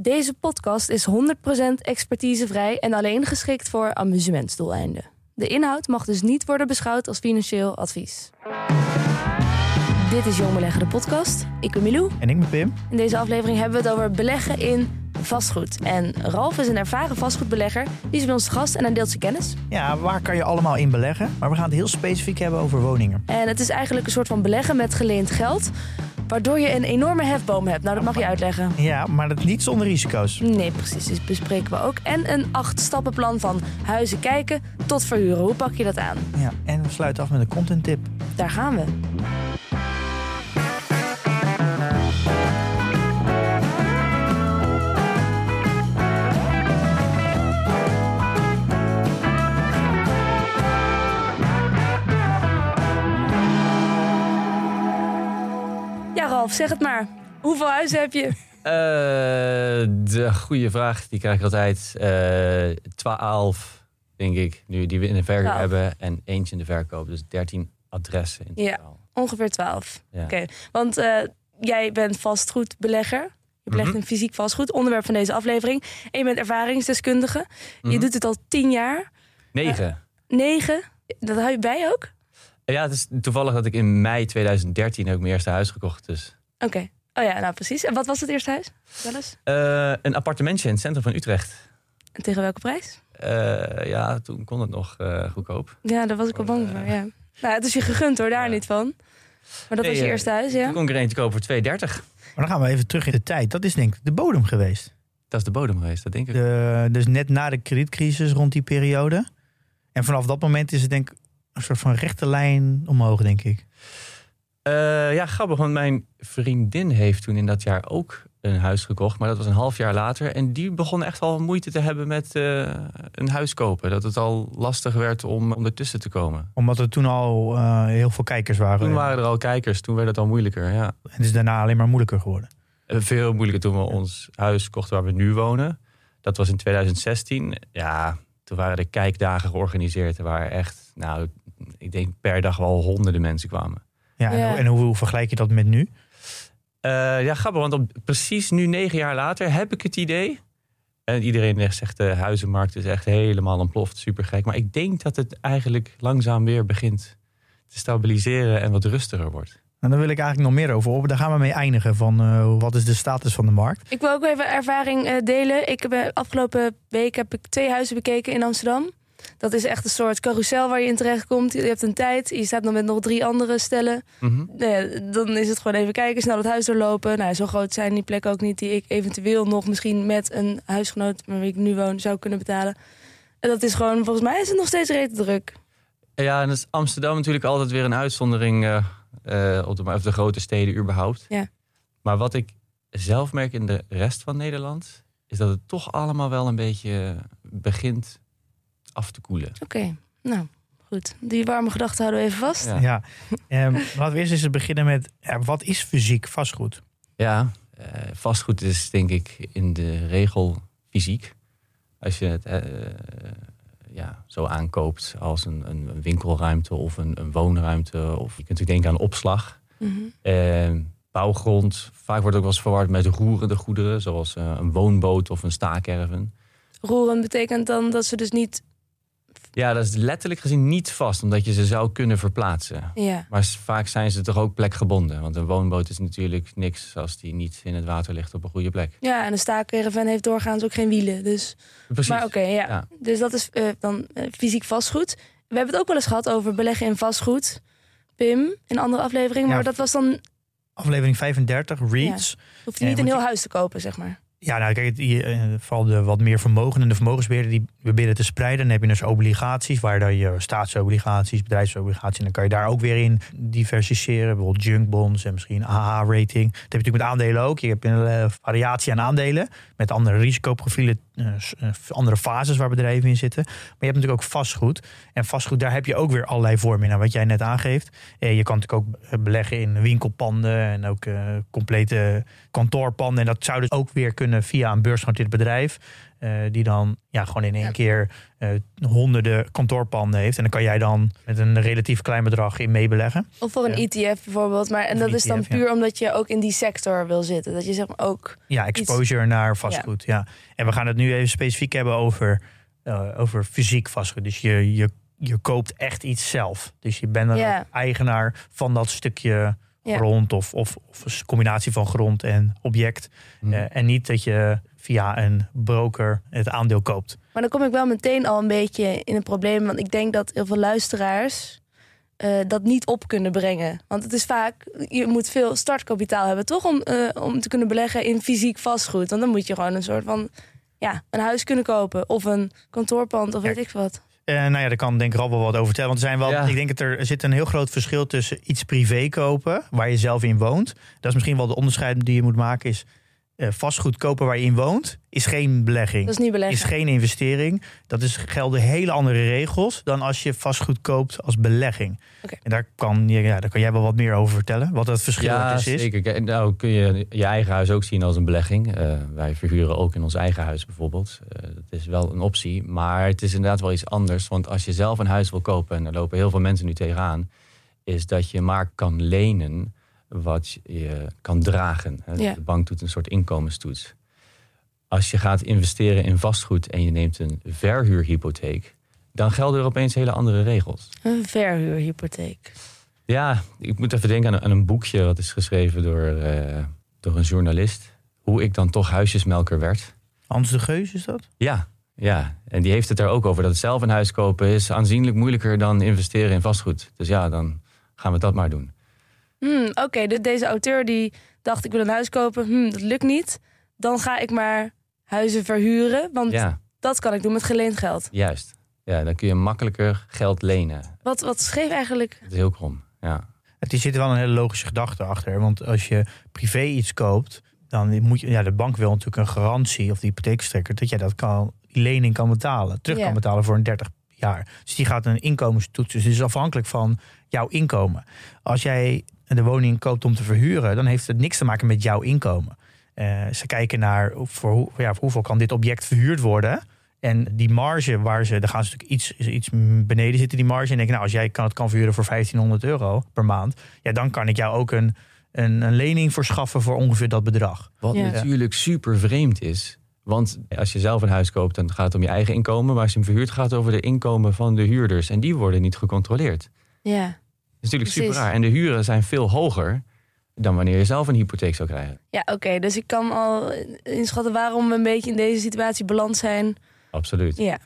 Deze podcast is 100% expertisevrij en alleen geschikt voor amusementsdoeleinden. De inhoud mag dus niet worden beschouwd als financieel advies. Dit is Jong Beleggen, de podcast. Ik ben Milou. En ik ben Pim. In deze aflevering hebben we het over beleggen in vastgoed. En Ralf is een ervaren vastgoedbelegger. Die is bij ons gast en hij deelt zijn kennis. Ja, waar kan je allemaal in beleggen? Maar we gaan het heel specifiek hebben over woningen. En het is eigenlijk een soort van beleggen met geleend geld. Waardoor je een enorme hefboom hebt. Nou, dat mag je uitleggen. Ja, maar dat niet zonder risico's. Nee, precies. Dus bespreken we ook. En een acht stappenplan van huizen kijken tot verhuren. Hoe pak je dat aan? Ja, en we sluiten af met een content tip. Daar gaan we. Ralf, zeg het maar. Hoeveel huizen heb je? Eh, de goede vraag, die krijg ik altijd. Eh 12, denk ik, nu die we in de verkoop 12. hebben. En eentje in de verkoop. Dus 13 adressen in Ja. totaal. Ongeveer 12. Ja. Oké, want eh, jij bent vastgoedbelegger. Je belegt Mhm. in fysiek vastgoed, onderwerp van deze aflevering. En je bent ervaringsdeskundige. Je Mhm. doet het al tien jaar. Negen. Negen. Dat hou je bij ook? Ja, het is toevallig dat ik in mei 2013 ook mijn eerste huis gekocht. Dus Oké. Oh ja, nou precies. En wat was het eerste huis? Wel eens? Eh, een appartementje in het centrum van Utrecht. En tegen welke prijs? Eh, ja, toen kon het nog eh, goedkoop. Ja, daar was ik wel bang voor, ja. Nou, het is je gegund hoor, daar Ja. niet van. Maar dat Nee, was je eerste huis, ja? Toen kon ik er eentje kopen voor 2,30. Maar dan gaan we even terug in de tijd. Dat is denk ik de bodem geweest. Dat is de bodem geweest, dat denk ik. De, dus net na de kredietcrisis rond die periode. En vanaf dat moment is het denk ik een soort van rechte lijn omhoog, denk ik. Eh, ja, grappig, want mijn vriendin heeft toen in dat jaar ook een huis gekocht. Maar dat was een half jaar later. En die begon echt al moeite te hebben met eh, een huis kopen. Dat het al lastig werd om, om ertussen te komen. Omdat er toen al eh, heel veel kijkers waren. Toen waren er al kijkers, toen werd het al moeilijker. Ja. En het is daarna alleen maar moeilijker geworden. Veel moeilijker toen we ons huis kochten waar we nu wonen. Dat was in 2016. Ja, toen waren de kijkdagen georganiseerd. Er waren echt, nou, ik denk per dag wel honderden mensen kwamen. Ja, Ja. En, en hoe, hoe vergelijk je dat met nu? Eh, ja, grappig, want op, precies nu, negen jaar later, heb ik het idee. En iedereen zegt de huizenmarkt is echt helemaal ontploft, super gek. Maar ik denk dat het eigenlijk langzaam weer begint te stabiliseren en wat rustiger wordt. En daar wil ik eigenlijk nog meer over op. Daar gaan we mee eindigen van eh, wat is de status van de markt. Ik wil ook even ervaring eh, delen. Ik heb afgelopen week heb ik twee huizen bekeken in Amsterdam. Dat is echt een soort carousel waar je in terecht komt. Je hebt een tijd, je staat dan met nog drie andere stellen. Nou ja, dan is het gewoon even kijken, snel het huis doorlopen. Nou, zo groot zijn die plekken ook niet die ik eventueel nog misschien met een huisgenoot met wie ik nu woon zou kunnen betalen. En dat is gewoon, volgens mij is het nog steeds redelijk druk. Ja, en dat is Amsterdam natuurlijk altijd weer een uitzondering eh, eh, op de, of de grote steden überhaupt. Ja. Maar wat ik zelf merk in de rest van Nederland, is dat het toch allemaal wel een beetje begint af te koelen. Oké, nou goed. Die warme gedachten houden we even vast. Ja. Ja. Ehm, laten we eerst eens beginnen met ja, wat is fysiek vastgoed? Ja, eh, vastgoed is denk ik in de regel fysiek. Als je het eh, ja, zo aankoopt als een, een een winkelruimte of een, een woonruimte. Of je kunt natuurlijk denken aan opslag. Mhm. Eh, bouwgrond, vaak wordt ook wel eens verward met roerende goederen. Zoals eh, een woonboot of een staakerven. Roeren betekent dan dat ze dus niet... Ja, dat is letterlijk gezien niet vast, omdat je ze zou kunnen verplaatsen. Ja, Maar vaak zijn ze toch ook plekgebonden. Want een woonboot is natuurlijk niks als die niet in het water ligt op een goede plek. ja en een staakerven heeft doorgaans ook geen wielen. Dus... Precies. Maar oké, ja. Ja. Dus dat is eh, dan eh, fysiek vastgoed. We hebben het ook wel eens gehad over beleggen in vastgoed. Pim, in een andere aflevering. Ja. Maar dat was dan... Aflevering 35, REITs. Hoef je Ja, niet een want heel je- huis te kopen, zeg maar. Ja, nou kijk, die, eh, vooral de wat meer vermogenden, de vermogensbeheerder, die proberen te spreiden. Dan heb je dus obligaties, waar dan je staatsobligaties, bedrijfsobligaties, en dan kan je daar ook weer in diversifiëren. Bijvoorbeeld junkbonds en misschien AA-rating. Dat heb je natuurlijk met aandelen ook. Je hebt een eh, variatie aan aandelen met andere risicoprofielen andere fases waar bedrijven in zitten. Maar je hebt natuurlijk ook vastgoed. En vastgoed, daar heb je ook weer allerlei vormen in. wat jij net aangeeft. Eh, je kan natuurlijk ook eh, beleggen in winkelpanden en ook eh, complete kantoorpanden. En dat zou dus ook weer kunnen via een beursgenoteerd bedrijf. Eh, die dan ja, gewoon in één Ja. keer eh, honderden kantoorpanden heeft. En dan kan jij dan met een relatief klein bedrag in meebeleggen. Of voor een Ja. ETF bijvoorbeeld. Maar, en Of dat is dan ja. puur omdat je ook in die sector wil zitten. Dat je zeg maar ook... Ja, exposure naar vastgoed. Ja. En we gaan het nu even specifiek hebben over, eh, over fysiek vastgoed. Dus je, je, je koopt echt iets zelf. Dus je bent eigenaar van dat stukje Ja. grond of, of, of een combinatie van grond en object. Mhm. Eh, en niet dat je via een broker het aandeel koopt. Maar dan kom ik wel meteen al een beetje in een probleem. Want ik denk dat heel veel luisteraars eh, dat niet op kunnen brengen. Want het is vaak, je moet veel startkapitaal hebben, toch? Om, eh, om te kunnen beleggen in fysiek vastgoed. Want dan moet je gewoon een soort van, ja, een huis kunnen kopen. Of een kantoorpand, of weet ik wat. Eh, nou ja, daar kan denk ik Rob wel wat over vertellen. Want er zijn wel, Ja. ik denk dat er, er zit een heel groot verschil tussen iets privé kopen, waar je zelf in woont. Dat is misschien wel de onderscheid die je moet maken. Is eh, vastgoed kopen waar je in woont, is geen belegging. Dat is niet beleggen. is geen investering. Dat is, gelden hele andere regels dan als je vastgoed koopt als belegging. Oké. En daar kan, je- ja, daar kan jij wel wat meer over vertellen. Wat het verschil Ja, is. zeker. Kijk, Nou kun je je eigen huis ook zien als een belegging. Eh, wij verhuren ook in ons eigen huis bijvoorbeeld. Eh, dat is wel een optie. Maar het is inderdaad wel iets anders. Want als je zelf een huis wil kopen... en daar lopen heel veel mensen nu tegenaan... is dat je maar kan lenen wat je kan dragen. hè. Ja. De bank doet een soort inkomenstoets. Als je gaat investeren in vastgoed... en je neemt een verhuurhypotheek... dan gelden er opeens hele andere regels. Een verhuurhypotheek. Ja, ik moet even denken aan, aan een boekje wat is geschreven door, eh, door een journalist. Hoe ik dan toch huisjesmelker werd. Hans de Geus is dat? Ja, ja, en die heeft het er ook over dat zelf een huis kopen is aanzienlijk moeilijker dan investeren in vastgoed. Dus ja, dan gaan we dat maar doen. Hmm, Oké, de- deze auteur die dacht ik wil een huis kopen. Hmm, dat lukt niet. Dan ga ik maar huizen verhuren. Want Ja, dat kan ik doen met geleend geld. juist. Ja, dan kun je makkelijker geld lenen. Wat, wat schreef eigenlijk... Dat is heel krom. Ja, Het is- zit er wel een hele logische gedachte achter. Want als je privé iets koopt, dan moet je, ja, de bank wil natuurlijk een garantie of de hypotheekstrekker dat jij dat kan, die lening kan betalen, terug Ja. kan betalen voor een 30 jaar. Dus die gaat een inkomenstoets. Dus het is afhankelijk van jouw inkomen. Als jij de woning koopt om te verhuren, dan heeft het niks te maken met jouw inkomen. Eh, ze kijken naar voor, hoe, ja, voor hoeveel kan dit object verhuurd worden. En die marge waar ze, daar gaan ze natuurlijk iets, iets beneden zitten, die marge. En denken, nou, als jij kan, het kan verhuren voor 1500 euro per maand, ja, dan kan ik jou ook een, een, een lening verschaffen voor ongeveer dat bedrag. Wat Ja. natuurlijk super vreemd is. Want als je zelf een huis koopt, dan gaat het om je eigen inkomen. Maar als je hem verhuurt, gaat het over de inkomen van de huurders. En die worden niet gecontroleerd. Ja, is natuurlijk Precies. super raar. En de huren zijn veel hoger dan wanneer je zelf een hypotheek zou krijgen. ja oké. dus ik kan al inschatten waarom we een beetje in deze situatie beland zijn. Absoluut. Ja.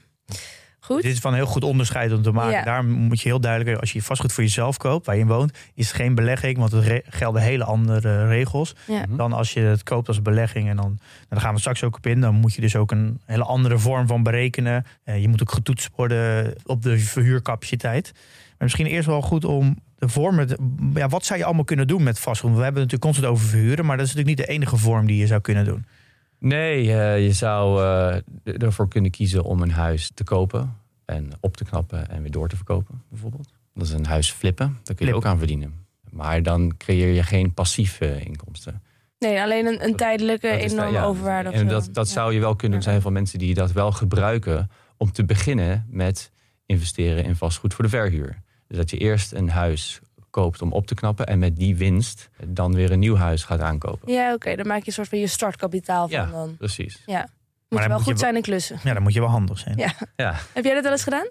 Goed. Dit is van heel goed onderscheid om te maken. Ja. Daar moet je heel duidelijk, als je vastgoed voor jezelf koopt, waar je in woont, is het geen belegging, want er gelden hele andere regels Ja. Mhm. dan als je het koopt als belegging. En dan, en daar gaan we straks ook op in. Dan moet je dus ook een hele andere vorm van berekenen. Eh, je moet ook getoetst worden op de verhuurcapaciteit. Maar misschien eerst wel goed om de vormen. te- ja, wat zou je allemaal kunnen doen met vastgoed? We hebben het natuurlijk constant over verhuren, maar dat is natuurlijk niet de enige vorm die je zou kunnen doen. Nee, eh, je zou eh, ervoor kunnen kiezen om een huis te kopen en op te knappen en weer door te verkopen, bijvoorbeeld. Dat is een huis flippen. Daar kun je Flippen. ook aan verdienen. Maar dan creëer je geen passieve inkomsten. Nee, alleen een, een Dat- tijdelijke Dat is- enorme ja, overwaarde. En dat, dat Ja. zou je wel kunnen. Er zijn veel mensen die dat wel gebruiken om te beginnen met investeren in vastgoed voor de verhuur. Dus dat je eerst een huis koopt om op te knappen en met die winst dan weer een nieuw huis gaat aankopen. Ja, oké. Dan maak je een soort van je startkapitaal van Ja. dan. Precies. Ja. Moet dan je wel moet je goed wel- zijn in klussen. Ja, dan moet je wel handig zijn. Ja. Ja. Heb jij dat wel eens gedaan?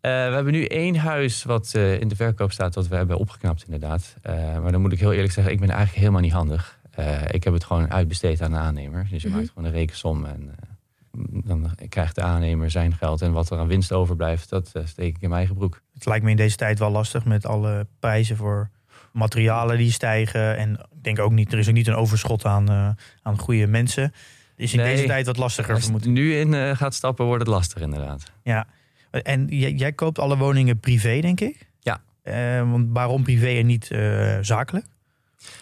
Eh, we hebben nu één huis wat eh, in de verkoop staat, dat we hebben opgeknapt inderdaad. Eh, maar dan moet ik heel eerlijk zeggen, ik ben eigenlijk helemaal niet handig. Eh, ik heb het gewoon uitbesteed aan de aannemer. Dus je Mhm. maakt gewoon een rekensom en eh, dan krijgt de aannemer zijn geld. En wat er aan winst overblijft, dat eh, steek ik in mijn eigen broek. Het lijkt me in deze tijd wel lastig met alle prijzen voor materialen die stijgen. En ik denk ook niet, er is ook niet een overschot aan, eh, aan goede mensen. Is in Nee. deze tijd wat lastiger Als je vermoed. nu in eh, gaat stappen, wordt het lastig inderdaad. Ja. En jij, jij koopt alle woningen privé, denk ik? Ja. Want waarom privé en niet zakelijk?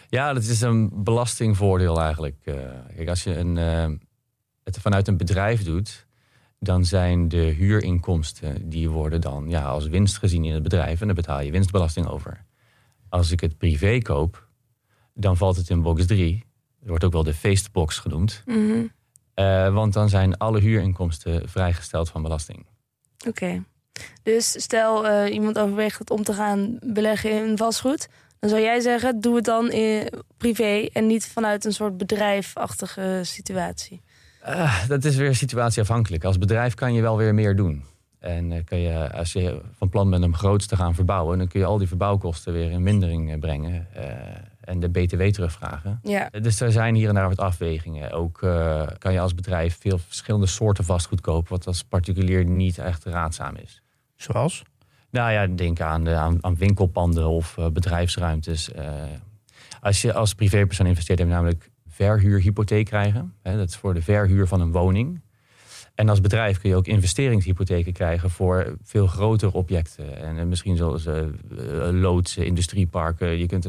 Ja, dat is een belastingvoordeel eigenlijk. Kijk, als je een, het vanuit een bedrijf doet, dan zijn de huurinkomsten, die worden dan ja, als winst gezien in het bedrijf en daar betaal je winstbelasting over. Als ik het privé koop, dan valt het in box 3. Er wordt ook wel de feestbox genoemd. Mhm. Eh, want dan zijn alle huurinkomsten vrijgesteld van belasting. Oké. Dus stel uh, iemand overweegt het om te gaan beleggen in vastgoed. Dan zou jij zeggen, doe het dan in privé en niet vanuit een soort bedrijfachtige situatie. Uh, dat is weer situatieafhankelijk. Als bedrijf kan je wel weer meer doen. En uh, kan je, als je van plan bent om groots te gaan verbouwen, dan kun je al die verbouwkosten weer in mindering brengen. en de BTW terugvragen. Ja. Dus er zijn hier en daar wat afwegingen. Ook kan je als bedrijf veel verschillende soorten vastgoed kopen, wat als particulier niet echt raadzaam is. Zoals? Nou ja, denk aan, de, aan, aan winkelpanden of uh, bedrijfsruimtes. Uh, als je als privépersoon investeert, heb je namelijk verhuurhypotheek krijgen. Dat is voor de verhuur van een woning. En als bedrijf kun je ook investeringshypotheken krijgen voor veel grotere objecten. En uh, misschien zoals loodsen, industrieparken. Je kunt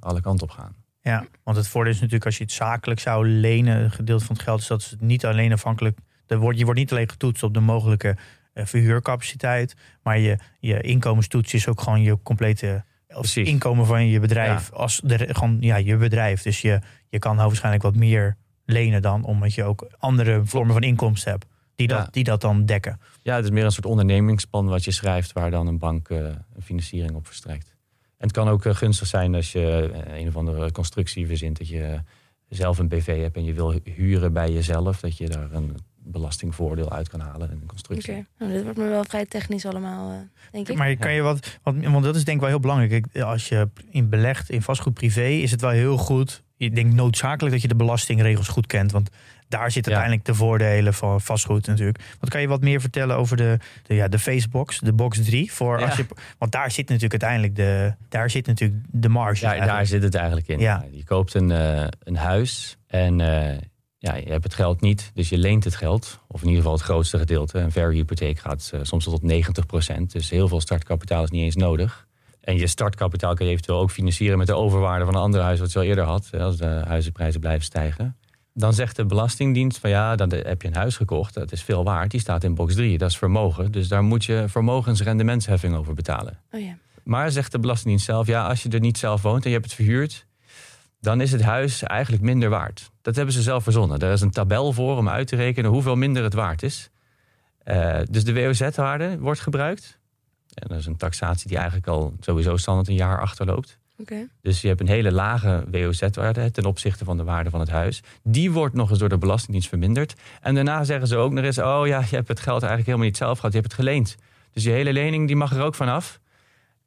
alle kanten op gaan. Ja, want het voordeel is natuurlijk als je het zakelijk zou lenen, een gedeelte van het geld, is dat het niet alleen afhankelijk. Je wordt niet alleen getoetst op de mogelijke verhuurcapaciteit. Maar je, je inkomenstoets is ook gewoon je complete Precies. inkomen van je bedrijf. Ja. Als de, gewoon, ja, je bedrijf. Dus je, je kan waarschijnlijk wat meer lenen dan. Omdat je ook andere vormen van inkomsten hebt. Die dat, Ja. die dat dan dekken. Ja, het is meer een soort ondernemingsplan wat je schrijft, waar dan een bank eh, een financiering op verstrekt. En het kan ook eh, gunstig zijn als je eh, een of andere constructie verzint, dat je zelf een BV hebt en je wil huren bij jezelf, dat je daar een belastingvoordeel uit kan halen in een constructie. Oké. Nou, dit wordt me wel vrij technisch allemaal, eh, denk ik. Maar kan je wat, wat, want dat is denk ik wel heel belangrijk. Kijk, Als je in belegt in vastgoed privé, is het wel heel goed. Ik denk noodzakelijk dat je de belastingregels goed kent. Want daar zitten Ja. uiteindelijk de voordelen van vastgoed natuurlijk. Wat kan je wat meer vertellen over de, de, ja, de Facebox, de box 3? Voor Ja. als je, want daar zit natuurlijk uiteindelijk de, daar zit natuurlijk de marge. Ja, daar zit het eigenlijk in. Ja. Je koopt een, eh, een huis en eh, ja, je hebt het geld niet, dus je leent het geld. Of in ieder geval het grootste gedeelte. Een verhuurhypotheek gaat eh, soms tot 90% Dus heel veel startkapitaal is niet eens nodig. En je startkapitaal kan je eventueel ook financieren met de overwaarde van een ander huis wat je al eerder had. Als de huizenprijzen blijven stijgen. Dan zegt de Belastingdienst van ja, dan heb je een huis gekocht. Dat is veel waard. Die staat in box 3. Dat is vermogen. Dus daar moet je vermogensrendementsheffing over betalen. Oh ja. Maar zegt de Belastingdienst zelf, ja, als je er niet zelf woont en je hebt het verhuurd, dan is het huis eigenlijk minder waard. Dat hebben ze zelf verzonnen. Er is een tabel voor om uit te rekenen hoeveel minder het waard is. Eh, dus de WOZ-waarde wordt gebruikt. En dat is een taxatie die eigenlijk al sowieso standaard een jaar achterloopt. Oké. Dus je hebt een hele lage WOZ-waarde ten opzichte van de waarde van het huis. Die wordt nog eens door de Belastingdienst verminderd. En daarna zeggen ze ook nog eens: oh ja, je hebt het geld eigenlijk helemaal niet zelf gehad, je hebt het geleend. Dus je hele lening die mag er ook vanaf.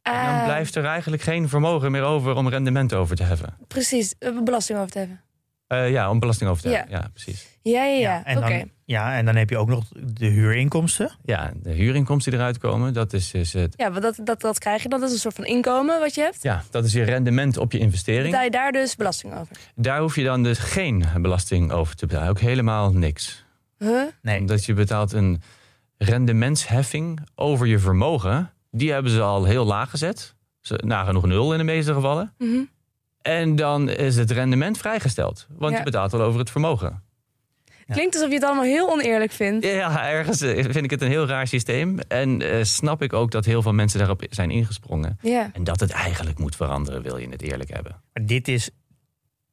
En dan Ah, blijft er eigenlijk geen vermogen meer over om rendement over te heffen. Precies, eh, belasting over te hebben. Eh, ja, om belasting over te Ja. heffen. Ja, precies. Ja, ja, ja. en Oké. dan, ja, en dan heb je ook nog de huurinkomsten. Ja, de huurinkomsten die eruit komen, dat is, dus het, Ja, want dat, dat, dat krijg je dan. Dat is een soort van inkomen wat je hebt. ja, dat is je rendement op je investering. Betaal je daar dus belasting over. Daar hoef je dan dus geen belasting over te betalen. Ook helemaal niks. Huh? Nee, Omdat je betaalt een rendementsheffing over je vermogen. Die hebben ze al heel laag gezet. Ze- Nagenoeg nul in de meeste gevallen. Mhm. En dan is het rendement vrijgesteld. Want Ja. je betaalt al over het vermogen. Ja. Klinkt alsof je het allemaal heel oneerlijk vindt. Ja, ergens eh, vind ik het een heel raar systeem. En eh, snap ik ook dat heel veel mensen daarop zijn ingesprongen. Ja. En dat het eigenlijk moet veranderen, wil je het eerlijk hebben. Maar dit is,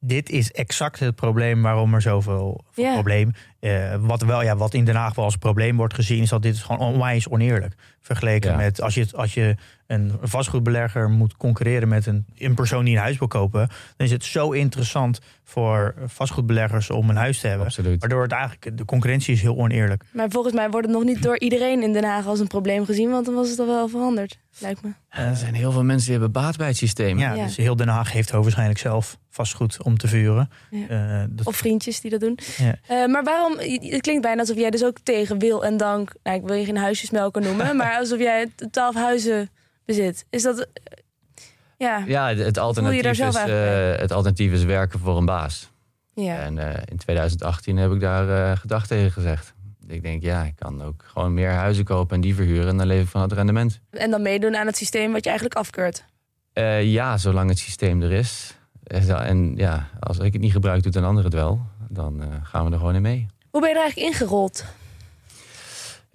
dit is exact het probleem waarom er zoveel Ja. probleem. eh, wat, wel, ja, wat in Den Haag wel als probleem wordt gezien, is dat dit is gewoon onwijs oneerlijk. Vergeleken Ja. met als je, als je een vastgoedbelegger moet concurreren met een, een persoon die een huis wil kopen, dan is het zo interessant voor vastgoedbeleggers om een huis te hebben. Absoluut. Waardoor het eigenlijk, de concurrentie is heel oneerlijk. Maar volgens mij wordt het nog niet door iedereen in Den Haag als een probleem gezien. Want dan was het al wel veranderd, lijkt me. Er zijn heel veel mensen die hebben baat bij het systeem. Ja, Ja. Dus heel Den Haag heeft waarschijnlijk zelf vastgoed om te vuren. Ja. Eh, dat, Of vriendjes die dat doen. Ja. Eh, maar waarom, het klinkt bijna alsof jij dus ook tegen wil en dank... Nou, ik wil je geen huisjesmelker noemen, maar alsof jij twaalf huizen bezit. Is dat... eh, ja, Ja, het- het alternatief, is, eh, het alternatief is werken voor een baas. ja. En eh, in 2018 heb ik daar eh gedag tegen gezegd. Ik denk, ja, ik kan ook gewoon meer huizen kopen en die verhuren. En dan leef ik van het rendement. En dan meedoen aan het systeem wat je eigenlijk afkeurt. Ja, zolang het systeem er is. En ja, als ik het niet gebruik, doet een ander het wel. Dan gaan we er gewoon in mee. Hoe ben je er eigenlijk ingerold?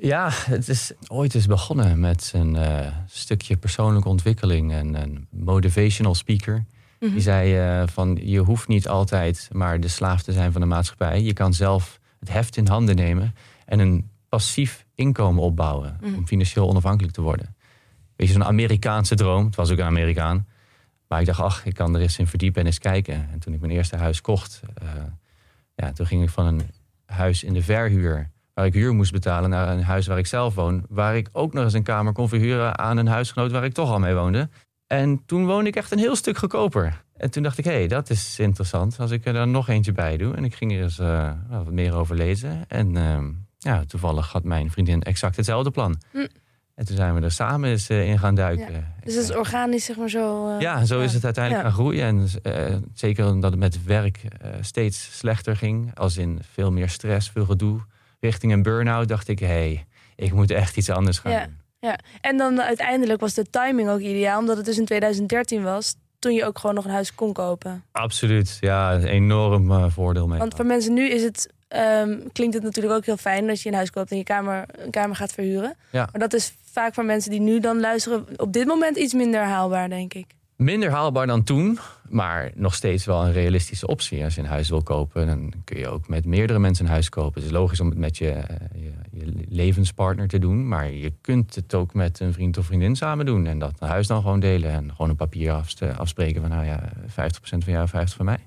Ja, het is ooit eens begonnen met een eh, stukje persoonlijke ontwikkeling en een motivational speaker. Mhm. Die zei eh, van je hoeft niet altijd maar de slaaf te zijn van de maatschappij. Je kan zelf het heft in handen nemen en een passief inkomen opbouwen Mhm. om financieel onafhankelijk te worden. Weet je, zo'n Amerikaanse droom. Het was ook een Amerikaan. Maar ik dacht, ach, ik kan er eens in verdiepen en eens kijken. En toen ik mijn eerste huis kocht, eh, ja, toen ging ik van een huis in de verhuur, waar ik huur moest betalen, naar een huis waar ik zelf woon. Waar ik ook nog eens een kamer kon verhuren aan een huisgenoot waar ik toch al mee woonde. En toen woonde ik echt een heel stuk goedkoper. En toen dacht ik, hé, hey, dat is interessant als ik er dan nog eentje bij doe. En ik ging er eens eh, wat meer over lezen. En ehm, ja, toevallig had mijn vriendin exact hetzelfde plan. Hm. En toen zijn we er samen eens eh, in gaan duiken. Dus dat is organisch, zeg maar zo. eh, Ja, zo is het uiteindelijk Ja. gaan groeien. En zeker omdat het met werk steeds slechter ging. Als in veel meer stress, veel gedoe. Richting een burn-out dacht ik, hé, hey, ik moet echt iets anders gaan Ja. doen. En dan uiteindelijk was de timing ook ideaal, omdat het dus in 2013 was. Toen je ook gewoon nog een huis kon kopen. Absoluut, ja, een enorm eh, voordeel mee. Want voor mensen nu is het, ehm, klinkt het natuurlijk ook heel fijn dat je een huis koopt en je kamer, een kamer gaat verhuren. Ja. Maar dat is vaak voor mensen die nu dan luisteren op dit moment iets minder haalbaar, denk ik. Minder haalbaar dan toen, maar nog steeds wel een realistische optie. Als je een huis wil kopen, dan kun je ook met meerdere mensen een huis kopen. Het is logisch om het met je, eh, je, je levenspartner te doen, maar je kunt het ook met een vriend of vriendin samen doen. En dat huis dan gewoon delen en gewoon een papier afspreken van nou ja, 50% van jou, 50% van mij.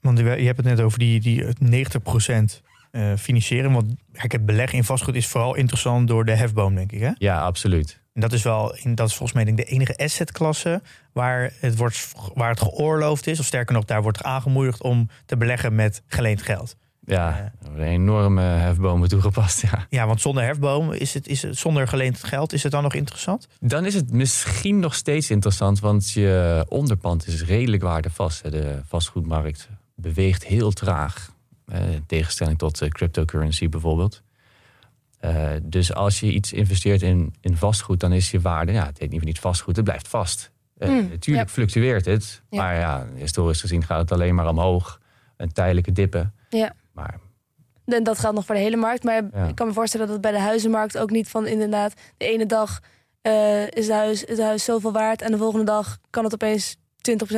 Want je je hebt het net over die, die 90% eh financieren. Want het beleggen in vastgoed is vooral interessant door de hefboom, denk ik. Hè? Ja, absoluut. En dat is wel, dat is volgens mij denk ik de enige assetklasse waar het, wordt, waar het geoorloofd is. Of sterker nog, daar wordt aangemoedigd om te beleggen met geleend geld. Ja, worden enorme hefbomen toegepast. Ja. Ja, want zonder hefboom, is het, is het, zonder geleend geld, is het dan nog interessant? Dan is het misschien nog steeds interessant, want je onderpand is redelijk waardevast. De vastgoedmarkt beweegt heel traag, eh, in tegenstelling tot eh, cryptocurrency bijvoorbeeld. Eh, dus als je iets investeert in, in vastgoed, dan is je waarde, ja, het heet niet niet vastgoed, het blijft vast. Eh, Hmm, natuurlijk ja. fluctueert het, Ja. maar ja, historisch gezien gaat het alleen maar omhoog. Een tijdelijke dippen. Ja. Maar En dat geldt nog voor de hele markt. Maar Ja. ik kan me voorstellen dat het bij de huizenmarkt ook niet van inderdaad... de ene dag eh, is, het huis, is het huis zoveel waard... en de volgende dag kan het opeens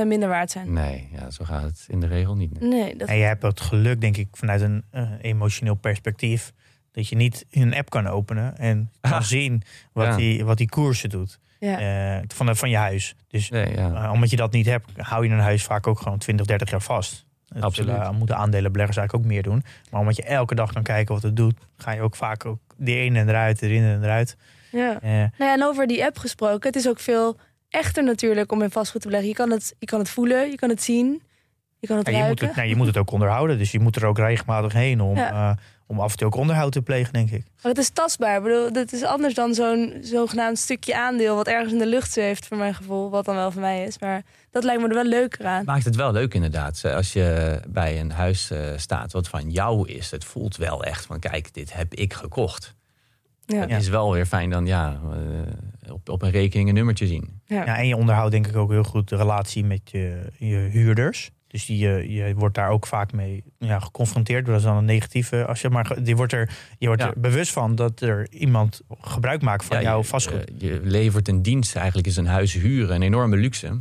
20% minder waard zijn. nee, ja, zo gaat het in de regel niet. Nee, dat, En je hebt het geluk, denk ik, vanuit een eh, emotioneel perspectief... dat je niet een app kan openen en kan Ah. zien wat, Ja. die, wat die koersen doet ja. eh, van, van je huis. Dus Nee, ja. eh, omdat je dat niet hebt, hou je een huis vaak ook gewoon 20, 30 jaar vast. Dat Absoluut. zullen- moeten aandelenbeleggers eigenlijk ook meer doen. Maar omdat je elke dag kan kijken wat het doet, ga je ook vaak ook de ene en eruit, de ene en eruit. ja. Eh, Nou ja, en over die app gesproken, het is ook veel echter natuurlijk om in vastgoed te beleggen. Je kan het, je kan het voelen, je kan het zien, je kan het Ja, je, moet ruiken. het, nou, je moet het ook onderhouden. Dus je moet er ook regelmatig heen om, Ja. Eh, om af en toe ook onderhoud te plegen, denk ik. Maar het is tastbaar. Ik bedoel, dat is anders dan zo'n zogenaamd stukje aandeel wat ergens in de lucht zweeft, voor mijn gevoel. Wat dan wel voor mij is. Maar dat lijkt me er wel leuker aan. maakt het wel leuk inderdaad. Als je bij een huis eh, staat wat van jou is. Het voelt wel echt van kijk, dit heb ik gekocht. Ja. Het is wel weer fijn dan ja, eh, op, op een rekening een nummertje zien. Ja. Ja, en je onderhoudt denk ik ook heel goed de relatie met je, je huurders. Dus die, je, je wordt daar ook vaak mee ja, geconfronteerd. Dat is dan een negatieve. Als je, maar je wordt er, je wordt Ja. er bewust van dat er iemand gebruik maakt van Ja, jouw je, vastgoed. eh, je levert een dienst. Eigenlijk is een huis huren een enorme luxe.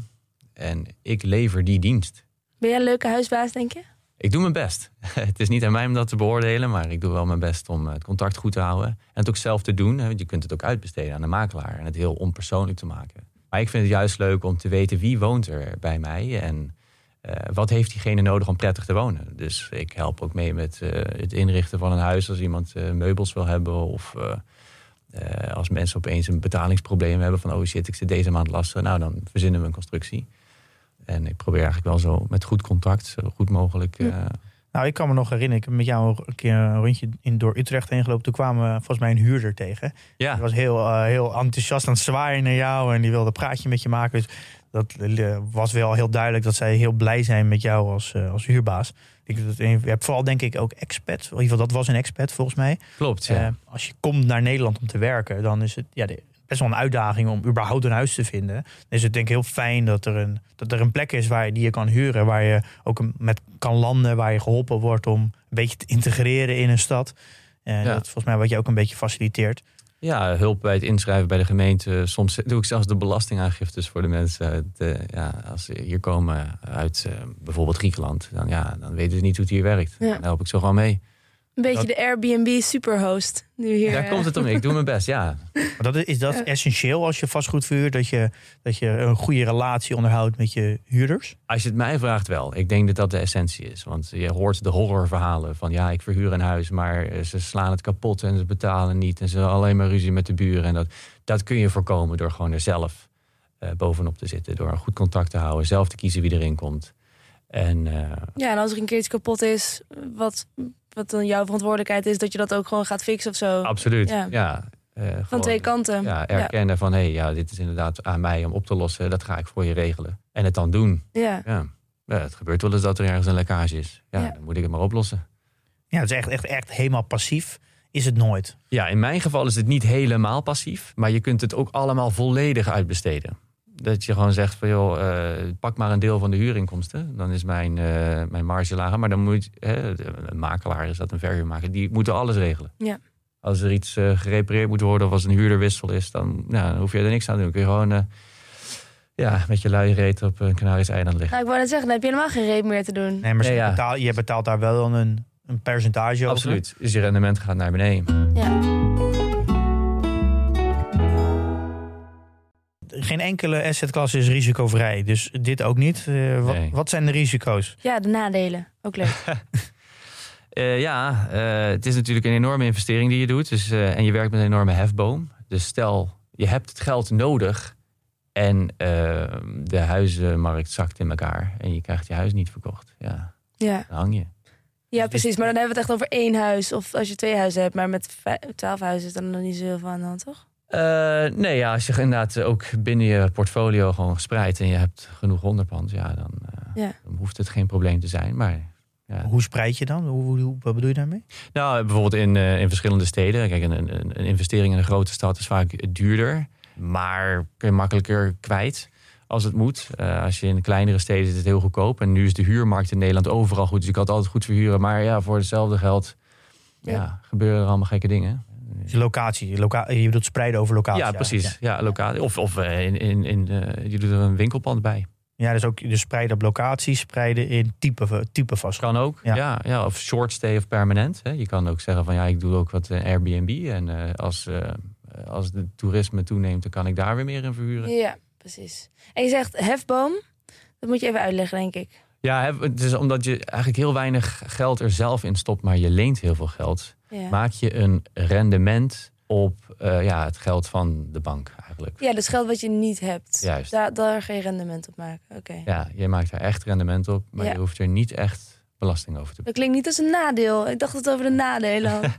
En ik lever die dienst. Ben jij een leuke huisbaas, denk je? Ik doe mijn best. Het is niet aan mij om dat te beoordelen, maar ik doe wel mijn best om het contact goed te houden. En het ook zelf te doen. hè, Want je kunt het ook uitbesteden aan de makelaar en het heel onpersoonlijk te maken. Maar ik vind het juist leuk om te weten wie woont er bij mij en eh, wat heeft diegene nodig om prettig te wonen. Dus ik help ook mee met eh, het inrichten van een huis als iemand eh, meubels wil hebben of als mensen opeens een betalingsprobleem hebben van oh shit, ik zit deze maand lastig. Nou, dan verzinnen we een constructie. En ik probeer eigenlijk wel zo met goed contact, zo goed mogelijk. Ja. Nou, ik kan me nog herinneren, ik heb met jou een keer een rondje in, door Utrecht heen gelopen. Toen kwamen we volgens mij een huurder tegen. ja. Die was heel, heel enthousiast aan het zwaaien naar jou en die wilde een praatje met je maken. Dus dat eh, was wel heel duidelijk dat zij heel blij zijn met jou als, eh, als huurbaas. Ik, je hebt vooral denk ik ook expats. In ieder geval, dat was een expat volgens mij. Klopt, ja. Eh, als je komt naar Nederland om te werken, dan is het, ja, best wel een uitdaging om überhaupt een huis te vinden. Dan is het denk ik heel fijn dat er een, dat er een plek is waar je, die je kan huren. Waar je ook met kan landen, waar je geholpen wordt om een beetje te integreren in een stad. En Ja. dat is volgens mij wat je ook een beetje faciliteert. Ja, hulp bij het inschrijven bij de gemeente. Soms doe ik zelfs de belastingaangiftes voor de mensen. uit, ja, als ze hier komen uit eh, bijvoorbeeld Griekenland, dan, ja, dan weten ze niet hoe het hier werkt. Ja. Dan help ik zo gewoon mee. Een beetje Dat- de Airbnb superhost. Nu hier. Daar eh, komt het om. Ik doe mijn best, ja. Maar dat is, is dat Ja. essentieel als je vastgoed verhuurt? Dat je, dat je een goede relatie onderhoudt met je huurders? Als je het mij vraagt wel. Ik denk dat dat de essentie is. Want je hoort de horrorverhalen van ja, ik verhuur een huis, maar eh, ze slaan het kapot en ze betalen niet. En ze hebben alleen maar ruzie met de buren. En dat, dat kun je voorkomen door gewoon er zelf eh, bovenop te zitten. Door een goed contact te houden, zelf te kiezen wie erin komt. En eh, Ja, en als er een keer iets kapot is, wat, wat dan jouw verantwoordelijkheid is, dat je dat ook gewoon gaat fixen of zo. absoluut. Ja. Ja. eh, Van gewoon, twee kanten. Ja, erkennen van hé, hey, ja, dit is inderdaad aan mij om op te lossen. Dat ga ik voor je regelen. En het dan doen. Ja. Ja. Ja, het gebeurt wel eens dat er ergens een lekkage is. Ja, Ja. dan moet ik het maar oplossen. Ja, het is echt, echt, echt helemaal passief. Is het nooit. Ja, in mijn geval is het niet helemaal passief, maar je kunt het ook allemaal volledig uitbesteden. Dat je gewoon zegt van joh, eh, pak maar een deel van de huurinkomsten. Dan is mijn, eh, mijn marge lager. Maar dan moet hè, een makelaar is dat, een verhuurmaker, die moeten alles regelen. Ja. Als er iets eh, gerepareerd moet worden of als een huurderwissel is, dan, ja, dan hoef je er niks aan te doen. Kun je gewoon eh, ja, met je luie reet op een Canarische eiland liggen. Nou, ik wou net zeggen, dan heb je helemaal geen reep meer te doen. Nee, maar Nee, je, ja. betaalt, je betaalt daar wel een, een percentage over. Absoluut. Dus je rendement gaat naar beneden. Ja. Geen enkele assetklasse is risicovrij. Dus dit ook niet. Eh, wat, Nee. wat zijn de risico's? ja, de nadelen. Ook leuk. Eh, ja, eh, het is natuurlijk een enorme investering die je doet. Dus, eh, en je werkt met een enorme hefboom. Dus stel, je hebt het geld nodig en de huizenmarkt zakt in elkaar en je krijgt je huis niet verkocht. Ja, Ja. dan hang je. ja, precies. Maar dan hebben we het echt over één huis. Of als je twee huizen hebt, maar met twaalf huizen is dan nog niet zo heel veel aan de hand, toch? Eh, nee, ja, als je inderdaad ook binnen je portfolio gewoon spreidt en je hebt genoeg onderpand, ja, dan, eh, Ja. dan hoeft het geen probleem te zijn. Maar ja. Hoe spreid je dan? Hoe, wat bedoel je daarmee? Nou, bijvoorbeeld in, eh, in verschillende steden. Kijk, een, een, een investering in een grote stad is vaak duurder. Maar kun je makkelijker kwijt als het moet. Eh, als je in kleinere steden is het heel goedkoop. En nu is de huurmarkt in Nederland overal goed. Dus je kan het altijd goed verhuren. Maar ja, voor hetzelfde geld ja. Ja. gebeuren er allemaal gekke dingen. Je locatie. Je, loca je bedoelt spreiden over locatie. ja, precies. Ja, locatie. Of, of eh, in, in, in, eh, je doet er een winkelpand bij. Ja, dus ook dus spreiden op locatie, spreiden in type, type vastgoed. Kan ook. Ja. Ja. Ja, of short stay of permanent. Hè. Je kan ook zeggen van ja, ik doe ook wat eh, Airbnb. En eh, als, eh, als de toerisme toeneemt, dan kan ik daar weer meer in verhuren. Ja, precies. En je zegt hefboom. Dat moet je even uitleggen, denk ik. Ja, het is omdat je eigenlijk heel weinig geld er zelf in stopt, maar je leent heel veel geld. Ja. Maak je een rendement op eh, ja, het geld van de bank eigenlijk. Ja, dus geld wat je niet hebt. Juist. Daar, daar geen rendement op maken. Oké. Ja, je maakt er echt rendement op, maar Ja. je hoeft er niet echt belasting over te betalen. Dat klinkt niet als een nadeel. Ik dacht het over de nadelen had.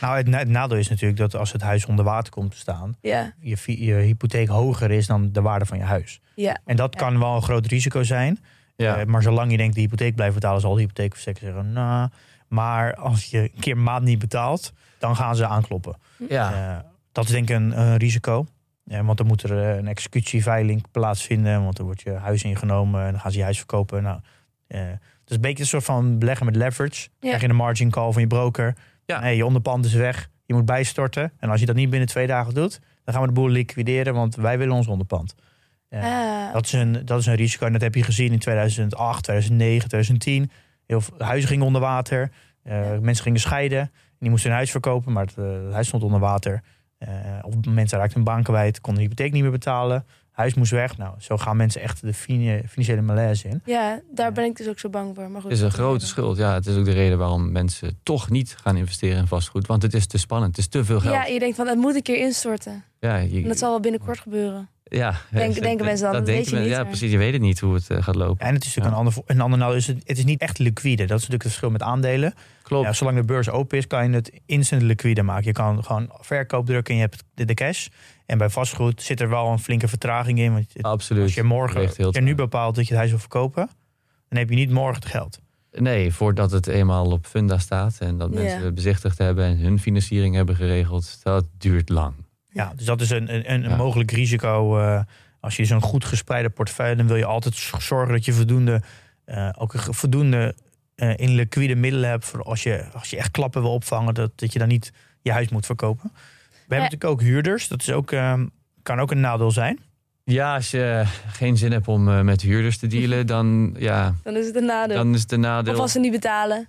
Nou, het, na- het nadeel is natuurlijk dat als het huis onder water komt te staan, ja, je, je hypotheek hoger is dan de waarde van je huis. ja. En dat Ja. kan wel een groot risico zijn. Ja, Eh, maar zolang je denkt de hypotheek blijft betalen, zal de hypotheekverzekeraar zeggen, nou, maar als je een keer een maand niet betaalt, dan gaan ze aankloppen. ja. Eh, dat is denk ik een, een risico. Ja, want dan moet er eh, een executieveiling plaatsvinden. Want dan wordt je huis ingenomen en dan gaan ze je huis verkopen. Nou, eh, het is een beetje een soort van beleggen met leverage. Krijg je een margin call van je broker. Ja. Nee, je onderpand is weg. Je moet bijstorten. En als je dat niet binnen twee dagen doet, dan gaan we de boel liquideren. Want wij willen ons onderpand. Eh, Ah, dat, is een, dat is een risico. En dat heb je gezien in 2008, 2009, 2010. Heel veel huizen gingen onder water. Eh, Mensen gingen scheiden. En die moesten hun huis verkopen, maar het, eh, het huis stond onder water. Eh, of mensen raakten hun baan kwijt, konden de hypotheek niet meer betalen. Huis moest weg. Nou, zo gaan mensen echt de financiële malaise in. ja, daar ben ik dus ook zo bang voor. Maar goed, Het is een grote schuld. Ja, het is ook de reden waarom mensen toch niet gaan investeren in vastgoed. Want het is te spannend. Het is te veel geld. Ja, je denkt van, het moet een keer instorten. Ja, je- En dat zal wel binnenkort gebeuren. Ja, Denk- denken mensen dan, dat weet je men- niet, Ja, maar- precies. Je weet het niet hoe het eh, gaat lopen. En het is natuurlijk een ander, een ander nou is het, het is niet echt liquide. Dat is natuurlijk het verschil met aandelen. Klopt. Ja, zolang de beurs open is, kan je het instant liquide maken. Je kan gewoon verkoop drukken en je hebt de, de cash. En bij vastgoed zit er wel een flinke vertraging in. Want het- Absoluut. als je morgen, als je nu bepaalt dat je het huis wil verkopen, dan heb je niet morgen het geld. Nee, voordat het eenmaal op funda staat en dat Ja. mensen bezichtigd hebben en hun financiering hebben geregeld, dat duurt lang. Ja, dus dat is een, een, een Ja. mogelijk risico. eh, als je zo'n goed gespreide portefeuille, dan wil je altijd zorgen dat je voldoende, eh, ook voldoende eh, in liquide middelen hebt. Voor als je, als je echt klappen wil opvangen, dat, dat je dan niet je huis moet verkopen. We hebben natuurlijk ook huurders. Dat is ook, eh, kan ook een nadeel zijn. Ja, als je geen zin hebt om eh, met huurders te dealen, dan, ja, Dan is het een nadeel. dan is het een nadeel. Of als ze niet betalen.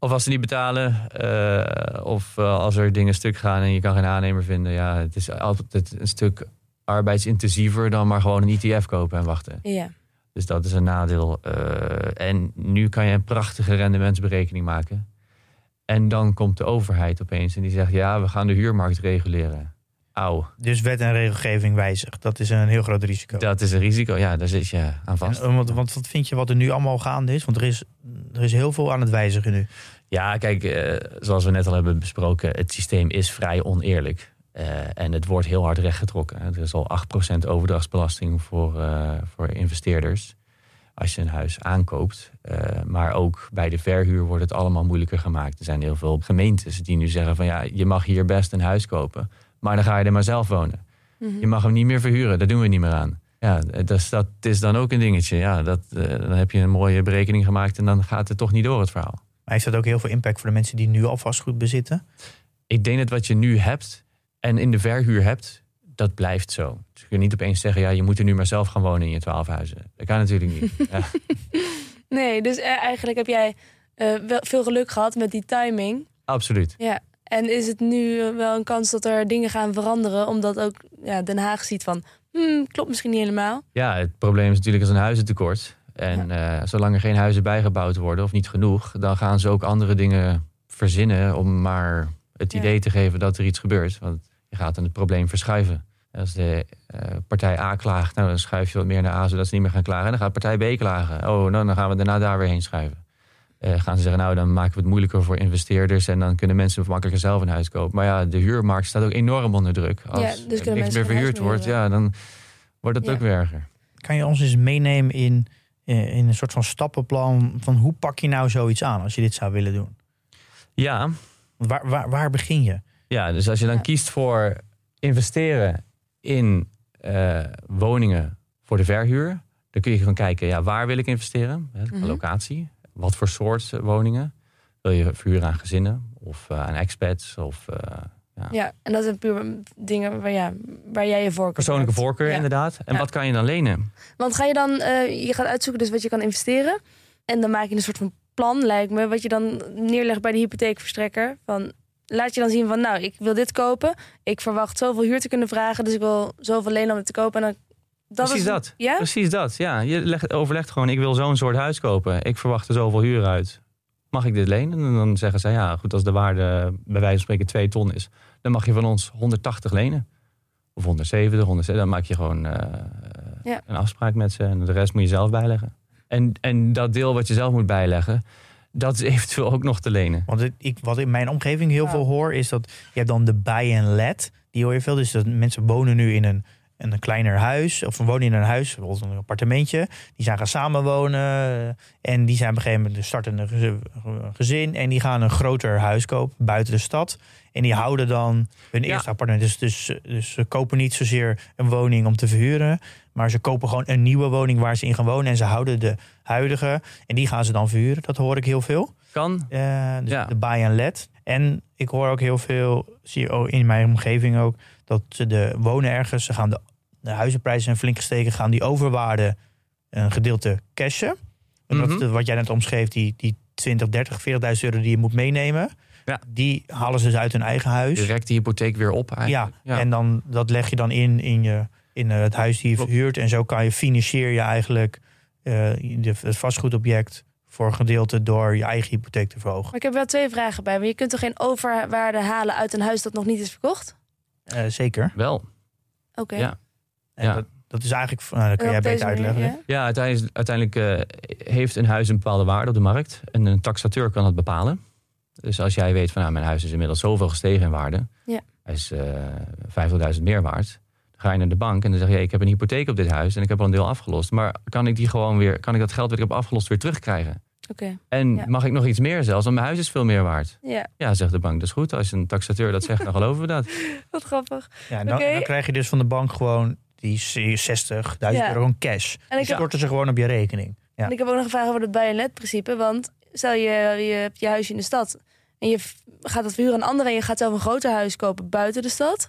Of als ze niet betalen, eh, of eh, als er dingen stuk gaan en je kan geen aannemer vinden. Ja, het is altijd een stuk arbeidsintensiever dan maar gewoon een ETF kopen en wachten. Ja. Dus dat is een nadeel. Eh, en nu kan je een prachtige rendementsberekening maken. En dan komt de overheid opeens en die zegt: ja, we gaan de huurmarkt reguleren. Auw, Dus wet en regelgeving wijzigt. Dat is een heel groot risico. dat is een risico. Ja, daar zit je aan vast. En, want, want wat vind je wat er nu allemaal gaande is? Want er is, er is heel veel aan het wijzigen nu. Ja, kijk, eh, zoals we net al hebben besproken, het systeem is vrij oneerlijk. Eh, en het wordt heel hard rechtgetrokken. Er is al 8% overdrachtsbelasting voor, eh, voor investeerders als je een huis aankoopt. Eh, maar ook bij de verhuur wordt het allemaal moeilijker gemaakt. Er zijn heel veel gemeentes die nu zeggen van ja, je mag hier best een huis kopen, maar dan ga je er maar zelf wonen. Mhm. Je mag hem niet meer verhuren, daar doen we niet meer aan. Ja, dus dat is dan ook een dingetje. Ja, dat, eh, dan heb je een mooie berekening gemaakt en dan gaat het toch niet door het verhaal. Maar heeft dat ook heel veel impact voor de mensen die nu al vastgoed bezitten? ik denk dat wat je nu hebt en in de verhuur hebt, dat blijft zo. Dus je kunt niet opeens zeggen, ja, je moet er nu maar zelf gaan wonen in je twaalf huizen. Dat kan natuurlijk niet. Ja, Nee, dus eh, eigenlijk heb jij eh, wel veel geluk gehad met die timing. absoluut. Ja. En is het nu wel een kans dat er dingen gaan veranderen, omdat ook ja, Den Haag ziet van, hmm, klopt misschien niet helemaal. Ja, het probleem is natuurlijk als een huizentekort. En eh, zolang er geen huizen bijgebouwd worden of niet genoeg, dan gaan ze ook andere dingen verzinnen om maar het Ja. idee te geven dat er iets gebeurt. Want je gaat dan het probleem verschuiven. Als de eh, partij A klaagt, nou, dan schuif je wat meer naar A zodat ze niet meer gaan klagen. En dan gaat partij B klagen. Oh, nou, dan gaan we daarna daar weer heen schuiven. Eh, gaan ze zeggen, nou, dan maken we het moeilijker voor investeerders en dan kunnen mensen makkelijker zelf een huis kopen. Maar ja, de huurmarkt staat ook enorm onder druk. Als Ja, dus er niks meer verhuurd meer wordt, ja, dan wordt het Ja. ook weer erger. Kan je ons eens meenemen in, eh, in een soort van stappenplan van hoe pak je nou zoiets aan als je dit zou willen doen? Ja, Waar, waar, waar begin je? Ja, dus als je dan Ja. kiest voor investeren in eh, woningen voor de verhuur, dan kun je gewoon kijken, ja, waar wil ik investeren? Hè, Mhm. Locatie. Wat voor soort eh, woningen? Wil je verhuren aan gezinnen of eh, aan expats of eh, Ja, en dat zijn puur dingen waar, ja, waar jij je voorkeur persoonlijke hebt. voorkeur Ja. inderdaad? En Ja. wat kan je dan lenen? Want ga je dan, je gaat uitzoeken dus wat je kan investeren. En dan maak je een soort van plan, lijkt me, wat je dan neerlegt bij de hypotheekverstrekker. Van, laat je dan zien van, nou, ik wil dit kopen. Ik verwacht zoveel huur te kunnen vragen, dus ik wil zoveel lenen om het te kopen. En dan, dat Precies is, dat. Ja? Precies dat. Ja, je legt, overlegt gewoon, ik wil zo'n soort huis kopen. Ik verwacht er zoveel huur uit. Mag ik dit lenen? En dan zeggen ze, ja, goed, als de waarde bij wijze van spreken 2 ton is, dan mag je van ons 180 lenen. Of 170, 170. Dan maak je gewoon eh, Ja. een afspraak met ze en de rest moet je zelf bijleggen. En, en dat deel wat je zelf moet bijleggen, dat is eventueel ook nog te lenen. Want het- ik, wat in mijn omgeving heel Ja. veel hoor, is dat je hebt dan de buy and let. Die hoor je veel. Dus dat mensen wonen nu in een, een kleiner huis. Of wonen in een huis, bijvoorbeeld een appartementje. Die zijn gaan samenwonen. En die zijn op een gegeven moment starten een gez- gezin. En die gaan een groter huis kopen buiten de stad. En die houden dan hun Ja. eerste appartement. Dus, dus, dus ze kopen niet zozeer een woning om te verhuren. Maar ze kopen gewoon een nieuwe woning waar ze in gaan wonen. En ze houden de huidige. En die gaan ze dan verhuren. Dat hoor ik heel veel. Kan? Eh, dus Ja. de buy and let. En ik hoor ook heel veel, zie je ook in mijn omgeving ook, dat ze de wonen ergens, ze gaan de, de huizenprijzen zijn flink gestegen, gaan die overwaarde een gedeelte cashen. En de- wat jij net omschreef, die, die 20, 30, 40.000 euro die je moet meenemen. Ja. Die halen ze dus uit hun eigen huis. Direct de hypotheek weer op Ja, eigenlijk. en dan, dat leg je dan in in, je, in eh, het huis die je verhuurt. En zo kan je financier je eigenlijk eh, de, het vastgoedobject voor een gedeelte door je eigen hypotheek te verhogen. Maar ik heb wel twee vragen bij. Maar je kunt toch geen overwaarde halen uit een huis dat nog niet is verkocht? Eh, zeker. Wel. Oké. Ja. En Ja. dat, dat is eigenlijk, nou, dat kan En jij beter manier, uitleggen. ja? Ja, uiteindelijk, uiteindelijk eh, heeft een huis een bepaalde waarde op de markt. En een taxateur kan dat bepalen. Dus als jij weet van nou, mijn huis is inmiddels zoveel gestegen in waarde. Ja. Hij is eh 50.000 meer waard. Dan ga je naar de bank en dan zeg je, ik heb een hypotheek op dit huis en ik heb al een deel afgelost. Maar kan ik die gewoon weer, kan ik dat geld wat ik heb afgelost weer terugkrijgen? Oké. En Ja. mag ik nog iets meer zelfs, want mijn huis is veel meer waard. Ja, Ja, zegt de bank, dat is goed. Als een taxateur dat zegt, dan geloven we dat. wat grappig. Ja, dan krijg je dus van de bank gewoon die 60.000 Ja. euro gewoon cash. En ik Die heb, storten ze gewoon op je rekening. Ja. en ik heb ook nog een vraag over het buy-and-let-principe. Want stel je, je hebt je huisje in de stad en je gaat het verhuren aan anderen en je gaat zelf een groter huis kopen buiten de stad.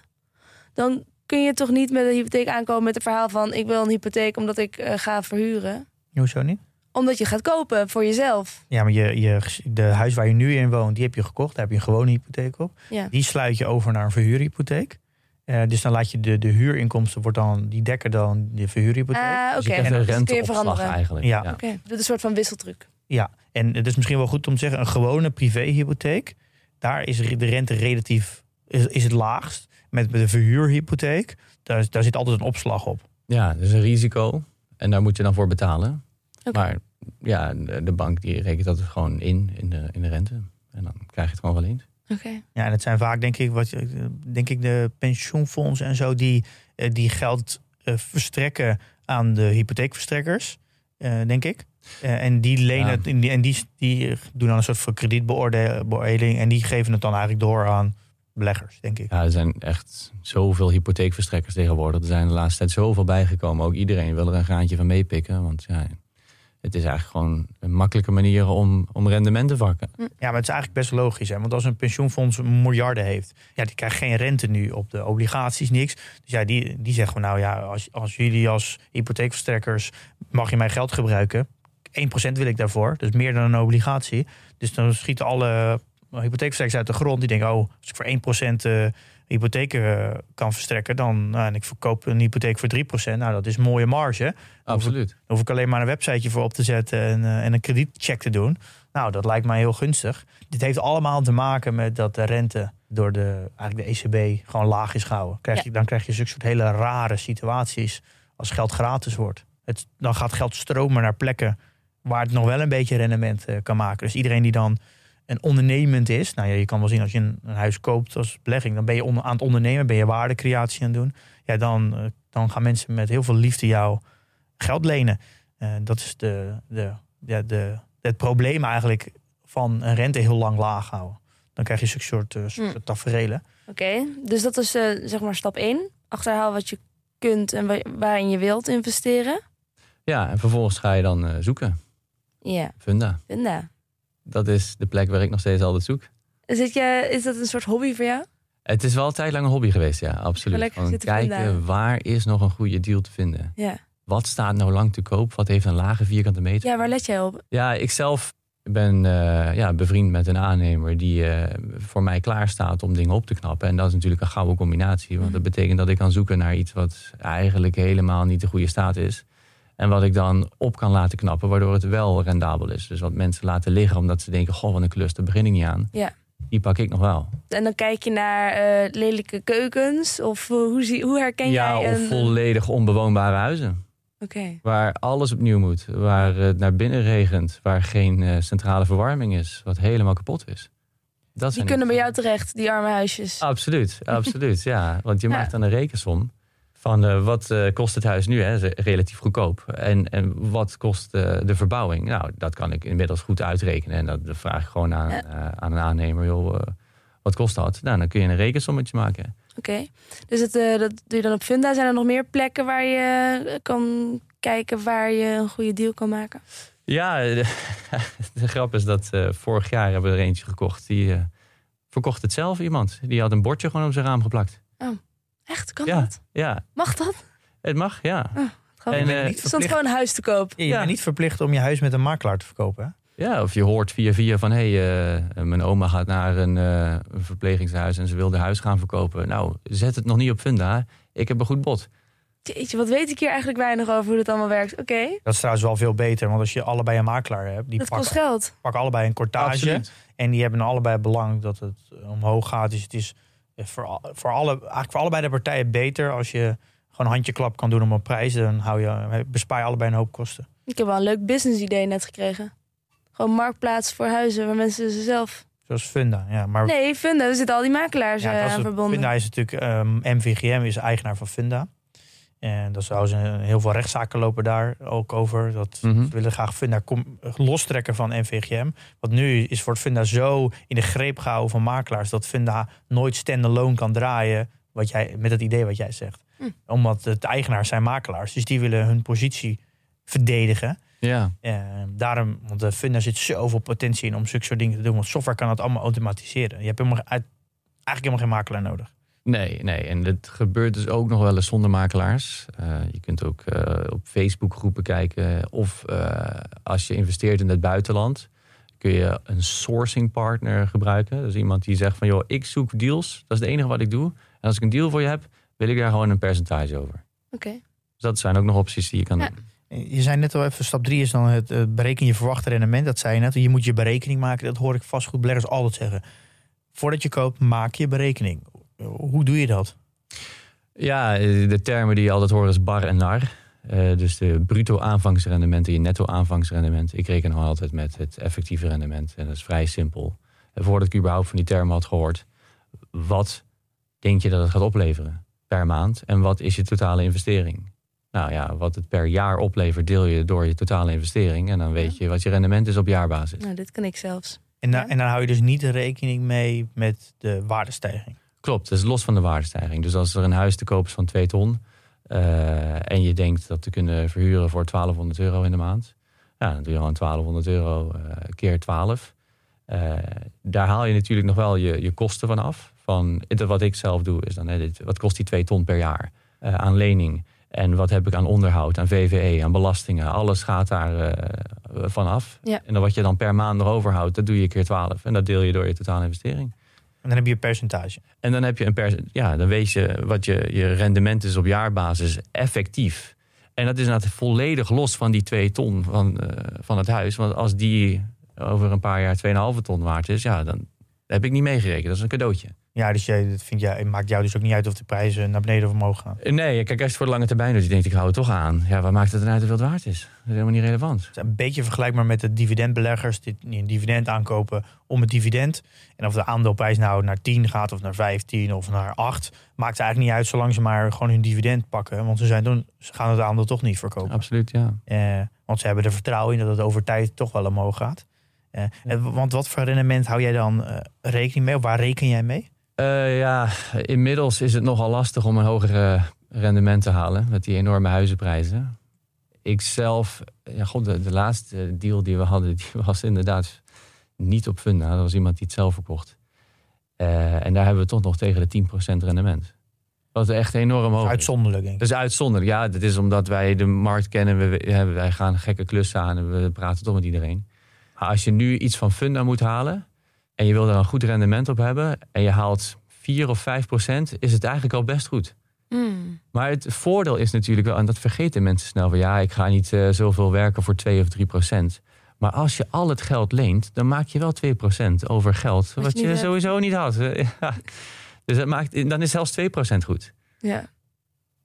Dan kun je toch niet met een hypotheek aankomen met het verhaal van ik wil een hypotheek omdat ik eh, ga verhuren. Hoezo niet? Omdat je gaat kopen voor jezelf. Ja, maar je, je, de huis waar je nu in woont, die heb je gekocht. Daar heb je een gewone hypotheek op. Ja. Die sluit je over naar een verhuurhypotheek. Eh, dus dan laat je de, de huurinkomsten, wordt dan, die dekken dan de verhuurhypotheek. Ah, oké. Dus je krijgt En een Dus renteopslag veranderen. eigenlijk. Ja. Oké, dit is een soort van wisseltruc. Ja, en het is misschien wel goed om te zeggen, een gewone privéhypotheek, daar is de rente relatief is, is het laagst. Met, met een verhuurhypotheek, daar, daar zit altijd een opslag op. Ja, dat is een risico. En daar moet je dan voor betalen. Maar ja, de, de bank die rekent dat gewoon in, in de, in de rente. En dan krijg je het gewoon wel eens. Oké. Ja, en het zijn vaak, denk ik, wat, je- denk ik de pensioenfondsen en zo, die, eh, die geld eh, verstrekken aan de hypotheekverstrekkers, eh, denk ik. Eh, en die lenen Ja. het, en die, en die, die doen dan een soort van kredietbeoordeling en die geven het dan eigenlijk door aan beleggers, denk ik. Ja, er zijn echt zoveel hypotheekverstrekkers tegenwoordig. Er zijn de laatste tijd zoveel bijgekomen. Ook iedereen wil er een graantje van meepikken. Want ja, het is eigenlijk gewoon een makkelijke manier om, om rendement te vakken. Ja, maar het is eigenlijk best logisch. Hè? Want als een pensioenfonds miljarden heeft, ja, die krijgt geen rente nu op de obligaties, niks. Dus ja, die, die zeggen van nou ja, als, als jullie als hypotheekverstrekkers mag je mijn geld gebruiken. 1% wil ik daarvoor, dus meer dan een obligatie. Dus dan schieten alle hypotheekverstrekkers uit de grond. Die denken, oh, als ik voor 1% eh hypotheken eh, kan verstrekken, dan nou, en ik verkoop een hypotheek voor 3%. Nou, dat is een mooie marge. Absoluut. Dan hoef ik alleen maar een websiteje voor op te zetten en, eh, en een kredietcheck te doen. Nou, dat lijkt mij heel gunstig. Dit heeft allemaal te maken met dat de rente door de, eigenlijk de ECB gewoon laag is gehouden. Krijg je, Dan krijg je zulke soort hele rare situaties als geld gratis wordt. Het, dan gaat geld stromen naar plekken waar het nog wel een beetje rendement eh, kan maken. Dus iedereen die dan een ondernemend is. Nou ja, je kan wel zien als je een, een huis koopt als belegging. Dan ben je onder, aan het ondernemen, ben je waardecreatie aan het doen. Ja, dan, eh, dan gaan mensen met heel veel liefde jou geld lenen. Eh, dat is de, de, ja, de, het probleem eigenlijk van een rente heel lang laag houden. Dan krijg je zulke soort, uh, soort taferelen. Oké, dus dat is eh, zeg maar stap 1. Achterhaal wat je kunt en wa- waarin je wilt investeren. Ja, en vervolgens ga je dan eh, zoeken. Ja, Funda. Vinda. Dat is de plek waar ik nog steeds altijd zoek. Zit je, is dat een soort hobby voor jou? Het is wel een tijd lang een hobby geweest, ja, absoluut. Gewoon kijken, waar is nog een goede deal te vinden? Ja. Wat staat nou lang te koop? Wat heeft een lage vierkante meter? Ja, waar let jij op? Ja, ik zelf ben eh, ja, bevriend met een aannemer die eh, voor mij klaar staat om dingen op te knappen. En dat is natuurlijk een gouden combinatie. Want dat betekent dat ik kan zoeken naar iets wat eigenlijk helemaal niet de goede staat is. En wat ik dan op kan laten knappen, waardoor het wel rendabel is. Dus wat mensen laten liggen omdat ze denken, goh, wat een klus, daar begin ik niet aan. Ja. Die pak ik nog wel. En dan kijk je naar eh, lelijke keukens? Of eh, hoe, zie, hoe herken ja, jij of een... volledig onbewoonbare huizen. Oké, Waar alles opnieuw moet. Waar het naar binnen regent. Waar geen eh, centrale verwarming is. Wat helemaal kapot is. Dat die kunnen bij jou terecht, die arme huisjes. Absoluut, absoluut. ja, want je Ja. maakt dan een rekensom. Van eh, wat eh, kost het huis nu, hè, relatief goedkoop. En, en wat kost eh, de verbouwing? Nou, dat kan ik inmiddels goed uitrekenen. En dat, dat vraag ik gewoon aan, aan een aannemer. Joh, wat kost dat? Nou, dan kun je een rekensommetje maken. Oké, dus het, dat doe je dan op Funda. Zijn er nog meer plekken waar je kan kijken waar je een goede deal kan maken? Ja, de, de grap is dat vorig jaar hebben we er eentje gekocht. Die verkocht het zelf iemand. Die had een bordje gewoon op zijn raam geplakt. Echt, kan Ja. dat? Ja, Mag dat? het mag, ja. En, niet Er stond gewoon een huis te koop. je ja. bent niet verplicht om je huis met een makelaar te verkopen. Hè? Ja, of je hoort via via van... hé, hey, eh, mijn oma gaat naar een, eh, een verplegingshuis... en ze wil de huis gaan verkopen. Nou, zet het nog niet op Funda. Ik heb een goed bod. Jeetje, wat weet ik hier eigenlijk weinig over hoe dat allemaal werkt. Oké, Dat is trouwens wel veel beter, want als je allebei een makelaar hebt, die dat kost pakken, geld. pakken allebei een cortage. Absoluut. En die hebben allebei belang dat het omhoog gaat. Dus het is voor, al- voor, alle, eigenlijk voor allebei de partijen beter als je gewoon handjeklap kan doen om een prijs. Dan hou je, bespaar je allebei een hoop kosten. Ik heb wel een leuk business idee net gekregen. Gewoon marktplaats voor huizen waar mensen ze zelf... Zoals Funda. Ja, maar Nee, Funda, er zitten al die makelaars ja, eh, aan verbonden. Funda is natuurlijk, ehm, MVGM is eigenaar van Funda. En dat zou ze heel veel rechtszaken lopen daar ook over. Dat ze willen graag Funda lostrekken van NVGM. Want nu is voor het Funda zo in de greep gehouden van makelaars dat Funda nooit stand-alone kan draaien. Wat jij, met het idee wat jij zegt. Hm. Omdat het eigenaars zijn makelaars. Dus die willen hun positie verdedigen. Ja, daarom, want de Funda zit zoveel potentie in om zulke soort dingen te doen. Want software kan het allemaal automatiseren. Je hebt helemaal, eigenlijk helemaal geen makelaar nodig. Nee, nee. En dat gebeurt dus ook nog wel eens zonder makelaars. Eh, je kunt ook eh, op Facebook groepen kijken. Of eh, als je investeert in het buitenland, kun je een sourcing partner gebruiken. Dus iemand die zegt van joh, ik zoek deals. Dat is het enige wat ik doe. En als ik een deal voor je heb, wil ik daar gewoon een percentage over. Oké. Dus dat zijn ook nog opties die je kan Ja. doen. Je zei net al even, stap drie is dan het eh, berekenen je verwachte rendement. Dat zei je net. Je moet je berekening maken. Dat hoor ik vastgoedbeleggers altijd zeggen. Voordat je koopt, maak je berekening. Hoe doe je dat? Ja, eh, de termen die je altijd hoort is bar en nar. Eh, dus de bruto aanvangsrendement en je netto aanvangsrendement. Ik reken nog altijd met het effectieve rendement. En dat is vrij simpel. En voordat ik überhaupt van die termen had gehoord. Wat denk je dat het gaat opleveren per maand? En wat is je totale investering? Nou ja, wat het per jaar oplevert deel je door je totale investering. En dan weet je wat je rendement is op jaarbasis. Nou, dit kan ik zelfs. En, da- Ja. en dan hou je dus niet rekening mee met de waardestijging. Klopt, dat is los van de waardestijging. Dus als er een huis te koop is van 2 ton eh, en je denkt dat te kunnen verhuren voor 1200 euro in de maand, ja, dan doe je gewoon 1200 euro eh, keer 12. Eh, daar haal je natuurlijk nog wel je, je kosten van af. Van, wat ik zelf doe is dan, hè, dit, wat kost die 2 ton per jaar aan lening? En wat heb ik aan onderhoud, aan VVE, aan belastingen? Alles gaat daar van af. Ja. En dan wat je dan per maand nog overhoudt, dat doe je keer 12. En dat deel je door je totale investering. En dan heb je een percentage. En dan heb je een ja, dan weet je wat je, je rendement is op jaarbasis effectief. En dat is inderdaad volledig los van die twee ton van, eh, van het huis. Want als die over een paar jaar 2,5 ton waard is, ja, dan heb ik niet meegerekend. Dat is een cadeautje. Ja, dus jij, dat vind jij, het maakt jou dus ook niet uit of de prijzen naar beneden of omhoog gaan. Nee, kijk, als het voor de lange termijn doet, je denkt ik hou het toch aan. Ja, waar maakt het dan uit hoeveel het waard is? Dat is helemaal niet relevant. Het is een beetje vergelijkbaar met de dividendbeleggers die een dividend aankopen om het dividend. En of de aandeelprijs nou naar 10 gaat of naar 15 of naar 8, maakt eigenlijk niet uit zolang ze maar gewoon hun dividend pakken. Want ze, zijn doen, ze gaan het aandeel toch niet verkopen. Absoluut, ja. Eh, want ze hebben er vertrouwen in dat het over tijd toch wel omhoog gaat. Eh, Want wat voor rendement hou jij dan eh, rekening mee? Of waar reken jij mee? Eh, ja, inmiddels is het nogal lastig om een hoger rendement te halen met die enorme huizenprijzen. Ik zelf, ja, god, de, de laatste deal die we hadden, die was inderdaad niet op Funda. Dat was iemand die het zelf verkocht. Eh, en daar hebben we toch nog tegen de 10% rendement. Wat echt enorm hoog is. Uitzonderlijk, denk ik. Dat is uitzonderlijk. Ja, dat is omdat wij de markt kennen. We, we- wij gaan gekke klussen aan en we praten toch met iedereen. Maar als je nu iets van Funda moet halen en je wil er een goed rendement op hebben en je haalt 4 of 5 procent, is het eigenlijk al best goed. Hmm. Maar het voordeel is natuurlijk wel, en dat vergeten mensen snel, van ja, ik ga niet eh, zoveel werken voor 2 of 3 procent. Maar als je al het geld leent, dan maak je wel 2 procent over geld, Wat wat, je je, niet hebt. sowieso niet had. Ja. Dus dat maakt, dan is zelfs 2 procent goed. Ja.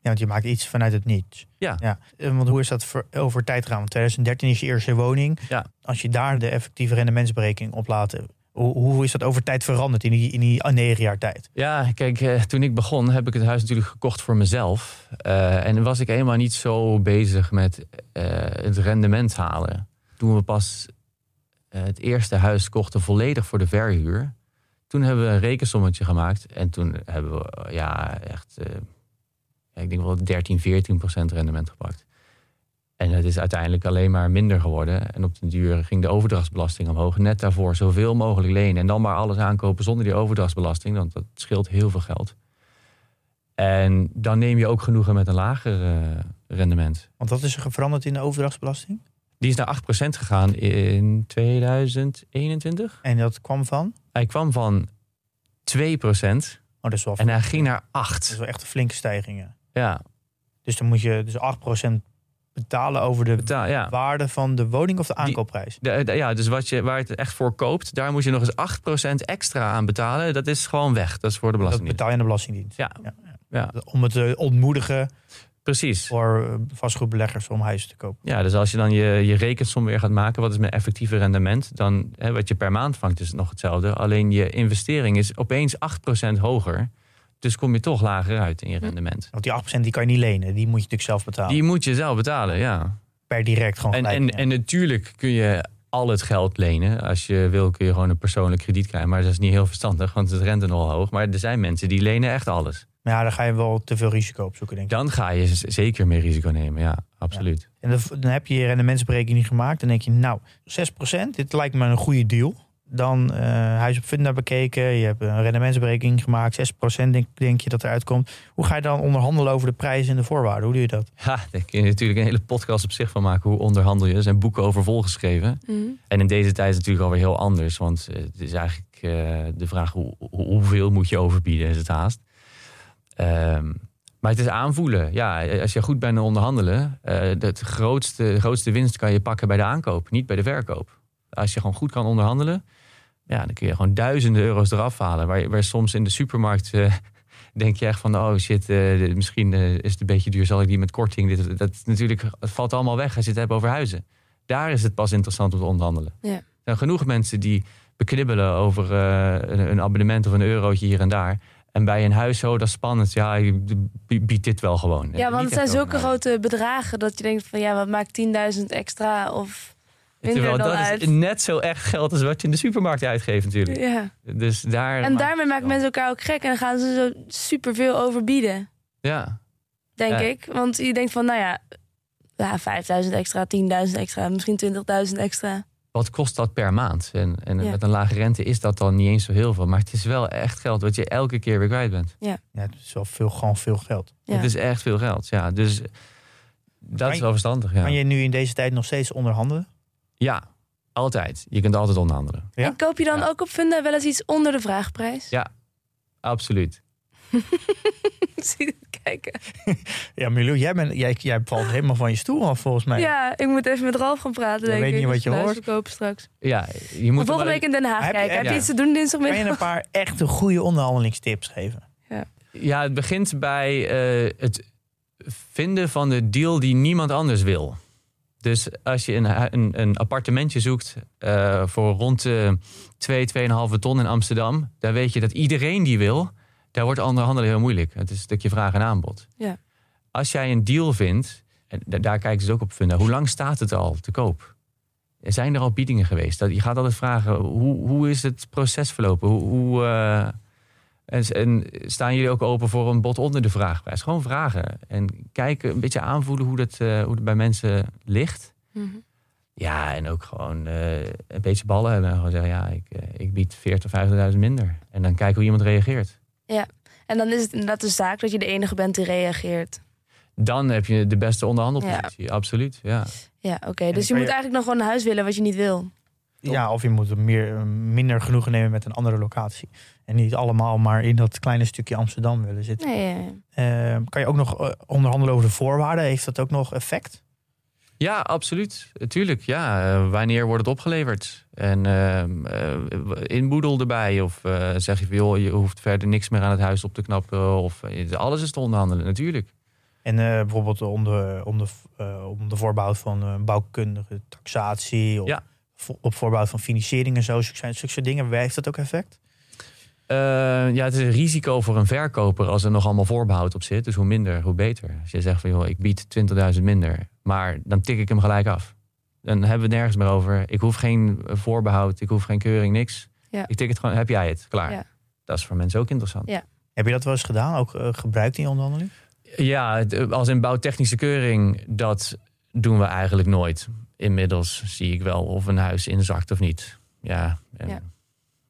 Ja, want je maakt iets vanuit het niets. Ja. ja. Eh, Want hoe is dat voor, over tijd gegaan? Want 2013 is je eerste woning. Ja. Als je daar de effectieve rendementsberekening op laat, eh, hoe, is dat over tijd veranderd in die, in die negen jaar tijd? Ja, kijk, eh, toen ik begon heb ik het huis natuurlijk gekocht voor mezelf. Eh, en was ik helemaal niet zo bezig met eh, het rendement halen. Toen we pas het eerste huis kochten volledig voor de verhuur. Toen hebben we een rekensommetje gemaakt. En toen hebben we ja, echt, ik denk wel 13, 14 procent rendement gepakt. En het is uiteindelijk alleen maar minder geworden. En op den duur ging de overdrachtsbelasting omhoog. Net daarvoor zoveel mogelijk lenen. En dan maar alles aankopen zonder die overdrachtsbelasting. Want dat scheelt heel veel geld. En dan neem je ook genoegen met een lager eh, rendement. Want wat is er veranderd in de overdrachtsbelasting? Die is naar 8% gegaan in 2021. En dat kwam van? Hij kwam van 2% Oh, dat is wel, en hij ging naar dat 8. is wel echt een flinke stijging. Ja, Dus dan moet je dus 8% betalen over de betaal, ja. waarde van de woning of de aankoopprijs. De- de- ja, dus wat je, waar het echt voor koopt, daar moet je nog eens 8% extra aan betalen. Dat is gewoon weg. Dat is voor de Dat belastingdienst. betaal je aan de Belastingdienst. Ja. Ja. Ja, Om het te ontmoedigen precies. voor eh, vastgoedbeleggers om huizen te kopen. Ja, dus als je dan je, je rekensom weer gaat maken, wat is mijn effectieve rendement, dan hè, wat je per maand vangt is nog hetzelfde. Alleen je investering is opeens 8% hoger Dus kom je toch lager uit in je rendement. Want die 8% die kan je niet lenen. Die moet je natuurlijk zelf betalen. Die moet je zelf betalen, ja. per direct gewoon En, gelijk. en, ja. en natuurlijk kun je al het geld lenen. Als je wil kun je gewoon een persoonlijk krediet krijgen. Maar dat is niet heel verstandig, want het rente nogal hoog. Maar er zijn mensen die lenen echt alles. Maar ja, dan ga je wel te veel risico opzoeken, denk ik. Dan ga je zeker meer risico nemen, ja, absoluut. En dan, dan heb je je rendementsberekening gemaakt. Dan denk je, nou, 6%, dit lijkt me een goede deal. Dan eh huis op Funda bekeken. Je hebt een rendementsberekening gemaakt. 6% denk, denk je dat eruit komt. Hoe ga je dan onderhandelen over de prijzen en de voorwaarden? Hoe doe je dat? Ja, daar kun je natuurlijk een hele podcast op zich van maken. Hoe onderhandel je? Er zijn boeken over volgeschreven. Mhm. En in deze tijd is het natuurlijk alweer heel anders. Want eh, het is eigenlijk eh, de vraag hoe, hoe- hoeveel moet je overbieden, is het haast. Ehm, maar het is aanvoelen. Ja, als je goed bent in onderhandelen, eh het grootste, de grootste winst kan je pakken bij de aankoop, niet bij de verkoop. Als je gewoon goed kan onderhandelen, ja, dan kun je gewoon duizenden euro's eraf halen. Waar, waar soms in de supermarkt eh, denk je echt van, oh shit, eh, misschien eh, is het een beetje duur, zal ik die met korting. Dit, dat natuurlijk, het valt allemaal weg als je het hebt over huizen. Daar is het pas interessant om te onderhandelen. Ja. Er zijn genoeg mensen die beknibbelen over een, een abonnement of een eurotje hier en daar. En bij een huis, zo, dat is spannend. Ja, ik bied dit wel gewoon. Ja, want het zijn zulke grote bedragen dat je denkt van ja, wat maakt 10.000 extra of Terwijl dan dat uit. is net zo echt geld als wat je in de supermarkt uitgeeft natuurlijk. Ja. Dus daar... En daarmee maken mensen elkaar ook gek en dan gaan ze zo superveel overbieden, Ja, denk Ja. ik. Want je denkt van nou ja, ja 5.000 extra, 10.000 extra, misschien 20.000 extra. wat kost dat per maand? En, en Ja. met een lage rente is dat dan niet eens zo heel veel. Maar het is wel echt geld wat je elke keer weer kwijt bent. Ja, het is wel veel, gewoon veel geld. Ja. Het is echt veel geld, ja. Dus dat Kan is wel verstandig, ja. Kan je nu in deze tijd nog steeds onderhandelen? Ja, altijd. Je kunt altijd onderhandelen. Ja? En koop je dan Ja. ook op Funda wel eens iets onder de vraagprijs? Ja. Absoluut. Zie je het kijken. Ja, Milou, jij, bent, jij, jij valt helemaal van je stoel af volgens mij. Ja, ik moet even met Ralf gaan praten, Je denk weet ik. niet wat je Dus hoort. luisterkopen straks. Ja, je moet volgende week in Den Haag Heb je- kijken. Heb je ja. iets te doen Kan je dinsdagmiddag? een paar echte goede onderhandelingstips geven? Ja, het begint bij eh, het vinden van de deal die niemand anders wil. Dus als je een, een, een appartementje zoekt eh, voor rond de 2, 2,5 ton in Amsterdam, dan weet je dat iedereen die wil, daar wordt onderhandelen heel moeilijk. Het is een stukje vraag en aanbod. Ja. Als jij een deal vindt, en da- daar kijken ze ook op Funda, hoe lang staat het al te koop? Zijn er al biedingen geweest? Dat, je gaat altijd vragen, hoe, hoe is het proces verlopen? Hoe, hoe, eh, en, en staan jullie ook open voor een bod onder de vraagprijs? Gewoon vragen. En kijken, een beetje aanvoelen hoe dat, eh, hoe dat bij mensen ligt. Mhm. Ja, en ook gewoon eh, een beetje ballen hebben. En gewoon zeggen, ja, ik, eh, ik bied 40, 50.000 minder. En dan kijken hoe iemand reageert. En dan is het inderdaad de zaak dat je de enige bent die reageert. Dan heb je de beste onderhandelpositie. Absoluut, ja. Ja, oké. Dus je kan moet je- eigenlijk nog gewoon een huis willen wat je niet wil. Ja, of je moet meer, minder genoegen nemen met een andere locatie. En niet allemaal maar in dat kleine stukje Amsterdam willen zitten. Nee, ja, ja. Eh, kan je ook nog eh, onderhandelen over de voorwaarden? Heeft dat ook nog effect? Ja, absoluut. Tuurlijk, ja. Eh, wanneer wordt het opgeleverd? En ehm, eh, inboedel erbij. Of eh, zeg je van, joh, je hoeft verder niks meer aan het huis op te knappen. Of alles is te onderhandelen, natuurlijk. En eh, bijvoorbeeld om de, om, de, om de voorbouw van bouwkundige taxatie. Of Ja. Op voorbouw van financiering en zo. Zulke zulke soort dingen. Heeft dat ook effect? Eh, ja, het is een risico voor een verkoper als er nog allemaal voorbehoud op zit. Dus hoe minder, hoe beter. Als je zegt van, joh, ik bied 20.000 minder. Maar dan tik ik hem gelijk af. Dan hebben we het nergens meer over. Ik hoef geen voorbehoud, ik hoef geen keuring, niks. Ja. Ik tik het gewoon, heb jij het, klaar. Ja. Dat is voor mensen ook interessant. Ja. Heb je dat wel eens gedaan? Ook eh, gebruikt in je onderhandeling? Ja, het- als in bouwtechnische keuring, dat doen we eigenlijk nooit. Inmiddels zie ik wel of een huis inzakt of niet. Ja, en Ja.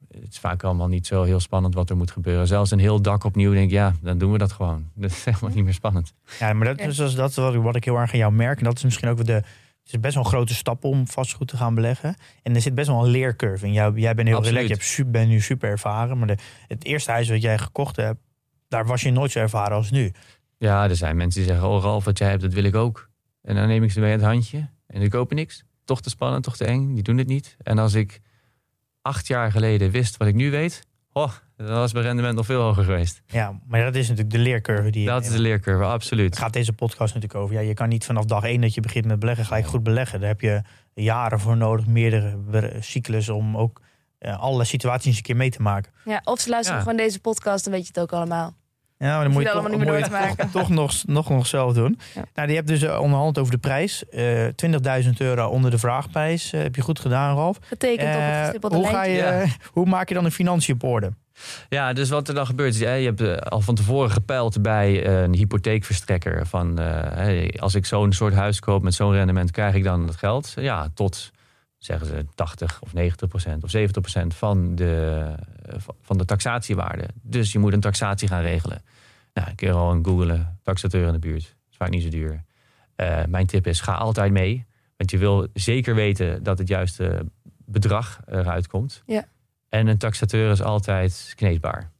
het is vaak allemaal niet zo heel spannend wat er moet gebeuren. Zelfs een heel dak opnieuw denk ik, ja, dan doen we dat gewoon. Dat is helemaal niet meer spannend. Ja, maar dat is dus dat wat, ik- wat ik heel erg aan jou merk. En dat is misschien ook wel de. Het is best wel een grote stap om vastgoed te gaan beleggen. En er zit best wel een leercurve in. Jij, jij bent heel Absoluut. relaxed. Je hebt su- bent nu super ervaren. Maar de, het eerste huis wat jij gekocht hebt, daar was je nooit zo ervaren als nu. Ja, er zijn mensen die zeggen, oh Ralf, wat jij hebt, dat wil ik ook. En dan neem ik ze mee aan het handje en die kopen niks. Toch te spannend, toch te eng, die doen het niet. En als ik acht jaar geleden wist wat ik nu weet, oh, dan was mijn rendement nog veel hoger geweest. Ja, maar dat is natuurlijk de leercurve die je Dat is de leercurve, absoluut. Daar gaat deze podcast natuurlijk over. Ja, je kan niet vanaf dag één dat je begint met beleggen gelijk goed beleggen. Daar heb je jaren voor nodig, meerdere cyclus om ook eh, alle situaties een keer mee te maken. Ja, of ze luisteren Ja. gewoon deze podcast, dan weet je het ook allemaal. Ja, maar dan moet je, het toch, allemaal niet meer moet je toch, toch nog, nog, nog zelf doen. Ja. Nou, die hebt dus eh, onderhandeld over de prijs. Eh 20.000 euro onder de vraagprijs. Eh, heb je goed gedaan, Ralf. Getekend op Eh, het hoe, ga lijntje. je, Ja. hoe maak je dan de financiën op orde? Ja, dus wat er dan gebeurt is, hè, je hebt al van tevoren gepeild bij een hypotheekverstrekker. Van eh, hè, als ik zo'n soort huis koop met zo'n rendement, krijg ik dan het geld? Ja, tot zeggen ze 80 of 90 procent of 70 procent van de, van de taxatiewaarde. Dus je moet een taxatie gaan regelen. Nou, kun je gewoon googlen, taxateur in de buurt. is vaak niet zo duur. Eh, mijn tip is, ga altijd mee. Want je wil zeker weten dat het juiste bedrag eruit komt. Ja. En een taxateur is altijd kneedbaar.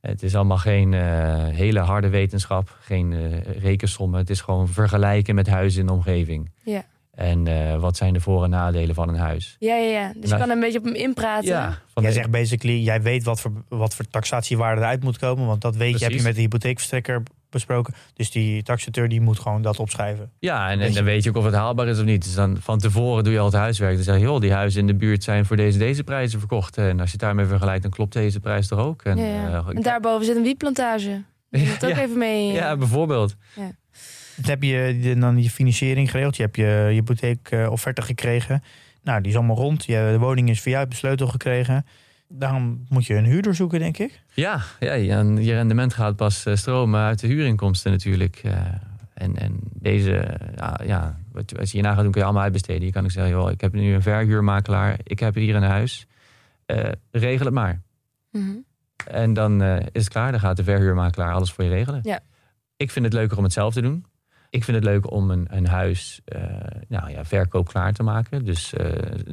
Het is allemaal geen eh, hele harde wetenschap, geen eh, rekensommen. Het is gewoon vergelijken met huizen in de omgeving. Ja. En eh, wat zijn de voor- en nadelen van een huis? Ja, ja, ja. Dus je Nou, kan een beetje op hem inpraten. van Jij de- zegt basically, jij weet wat voor, wat voor taxatiewaarde eruit moet komen. Want dat weet je, heb je met de hypotheekverstrekker besproken. Dus die taxateur die moet gewoon dat opschrijven. Ja, en, dan weet je ook of het haalbaar is of niet. Dus dan van tevoren doe je al het huiswerk. Dan zeg je, joh, die huizen in de buurt zijn voor deze, deze prijzen verkocht. En als je het daarmee vergelijkt, dan klopt deze prijs toch ook. En, Ja, ja. eh, En daarboven zit een wietplantage. Je moet het ook Ja. even mee. ja, bijvoorbeeld. Dan heb je dan je financiering geregeld. Je hebt je hypotheekofferte gekregen. Nou, die is allemaal rond. Je, de woning is via jou, hebt de sleutel gekregen. Dan moet je een huurder zoeken, denk ik. Ja, ja en je rendement gaat pas eh, stromen uit de huurinkomsten natuurlijk. Eh, en, en deze, ja, ja, wat, als je hierna gaat doen, kun je allemaal uitbesteden. Je kan ook zeggen, joh, ik heb nu een verhuurmakelaar. Ik heb hier een huis. Eh, regel het maar. Mhm. En dan eh, is het klaar. Dan gaat de verhuurmakelaar alles voor je regelen. Ja. Ik vind het leuker om het zelf te doen. Ik vind het leuk om een, een huis eh, nou ja, verkoop klaar te maken. Dus eh,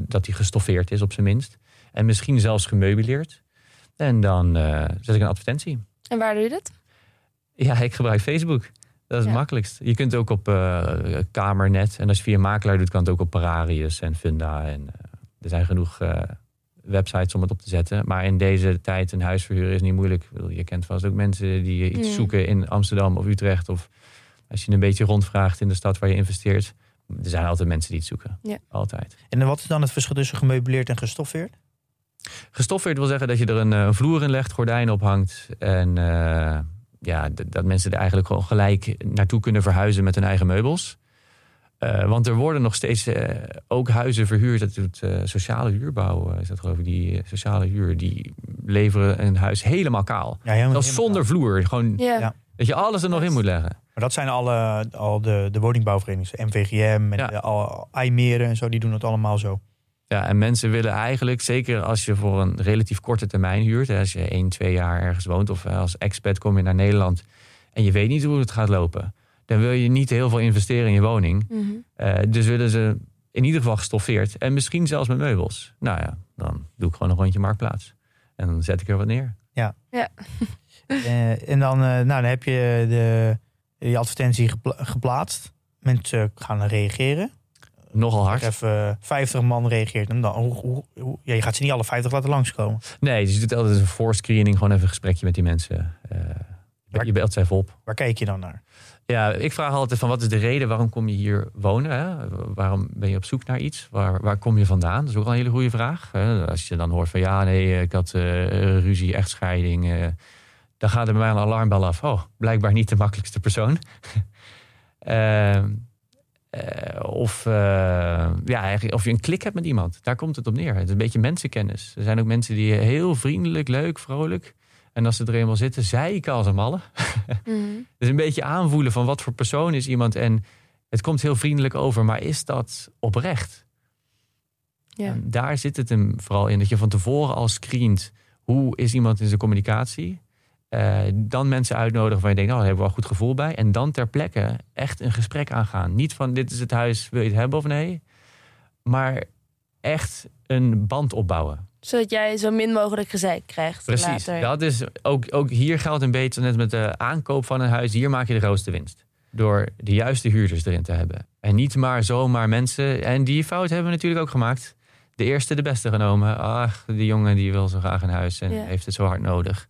dat die gestoffeerd is op zijn minst. En misschien zelfs gemeubileerd. En dan eh, zet ik een advertentie. En waar doe je dat? Ja, ik gebruik Facebook. Dat is Ja. het makkelijkst. Je kunt ook op Kamernet. En als je via makelaar doet, kan het ook op Pararius en Funda. En, er zijn genoeg websites om het op te zetten. Maar in deze tijd een huis verhuren is niet moeilijk. Je kent vast ook mensen die iets Mm. zoeken in Amsterdam of Utrecht. Of als je een beetje rondvraagt in de stad waar je investeert. Er zijn altijd mensen die het zoeken. Ja. Altijd. En wat is dan het verschil tussen gemeubileerd en gestoffeerd? Gestoffeerd wil zeggen dat je er een, eh, vloer in legt, gordijnen ophangt. En eh, ja, dat mensen er eigenlijk gewoon gelijk naartoe kunnen verhuizen met hun eigen meubels. Eh, want er worden nog steeds ook huizen verhuurd. Dat doet eh, sociale huurbouw, is dat geloof ik. Die sociale huur, die leveren een huis helemaal kaal. Ja, helemaal, Zelfs zonder vloer. Gewoon Ja. Ja. dat je alles er nog in moet leggen. Maar dat zijn alle, al de, de woningbouwverenigingen. MVGM en Ja. de, al, IJmeren en zo. Die doen het allemaal zo. Ja, en mensen willen eigenlijk, zeker als je voor een relatief korte termijn huurt, hè, als je 1, 2 jaar ergens woont of eh, als expat kom je naar Nederland en je weet niet hoe het gaat lopen, dan wil je niet heel veel investeren in je woning. Mhm. Eh, dus willen ze in ieder geval gestoffeerd en misschien zelfs met meubels. Nou ja, dan doe ik gewoon een rondje marktplaats. En dan zet ik er wat neer. Eh, en dan, eh, nou, dan heb je de, die advertentie gepla- geplaatst. Mensen gaan reageren. Nogal hard. Even 50 man reageert. En dan, hoe, hoe, hoe- ja, je gaat ze niet alle 50 laten langskomen. Nee, dus je doet altijd een voorscreening, gewoon even een gesprekje met die mensen. Eh, je belt ze even op. Waar kijk je dan naar? Ja, ik vraag altijd van wat is de reden waarom kom je hier wonen? Hè? Waarom ben je op zoek naar iets? Waar, waar kom je vandaan? Dat is ook al een hele goede vraag. Hè? Als je dan hoort van ja, nee, ik had ruzie, echtscheiding. eh, dan gaat er bij mij een alarmbel af. Oh, blijkbaar niet de makkelijkste persoon. Ehm, eh, of, eh, ja, eigenlijk of je een klik hebt met iemand. Daar komt het op neer. Het is een beetje mensenkennis. Er zijn ook mensen die heel vriendelijk, leuk, vrolijk. En als ze er eenmaal zitten, zeiken als een malle. Mhm. Dus een beetje aanvoelen van wat voor persoon is iemand. En het komt heel vriendelijk over, maar is dat oprecht? Ja. En daar zit het hem vooral in. Dat je van tevoren al screent. Hoe is iemand in zijn communicatie? Eh, dan mensen uitnodigen waar je denkt, oh, daar hebben we wel een goed gevoel bij. En dan ter plekke echt een gesprek aangaan. Niet van, dit is het huis, wil je het hebben of nee? Maar echt een band opbouwen. Zodat jij zo min mogelijk gezeik krijgt Precies. later. Dat is ook, ook hier geldt een beetje net met de aankoop van een huis. Hier maak je de grootste winst. Door de juiste huurders erin te hebben. En niet maar zomaar mensen. En die fout hebben we natuurlijk ook gemaakt. De eerste de beste genomen. Ach, die jongen die wil zo graag een huis en Ja. heeft het zo hard nodig.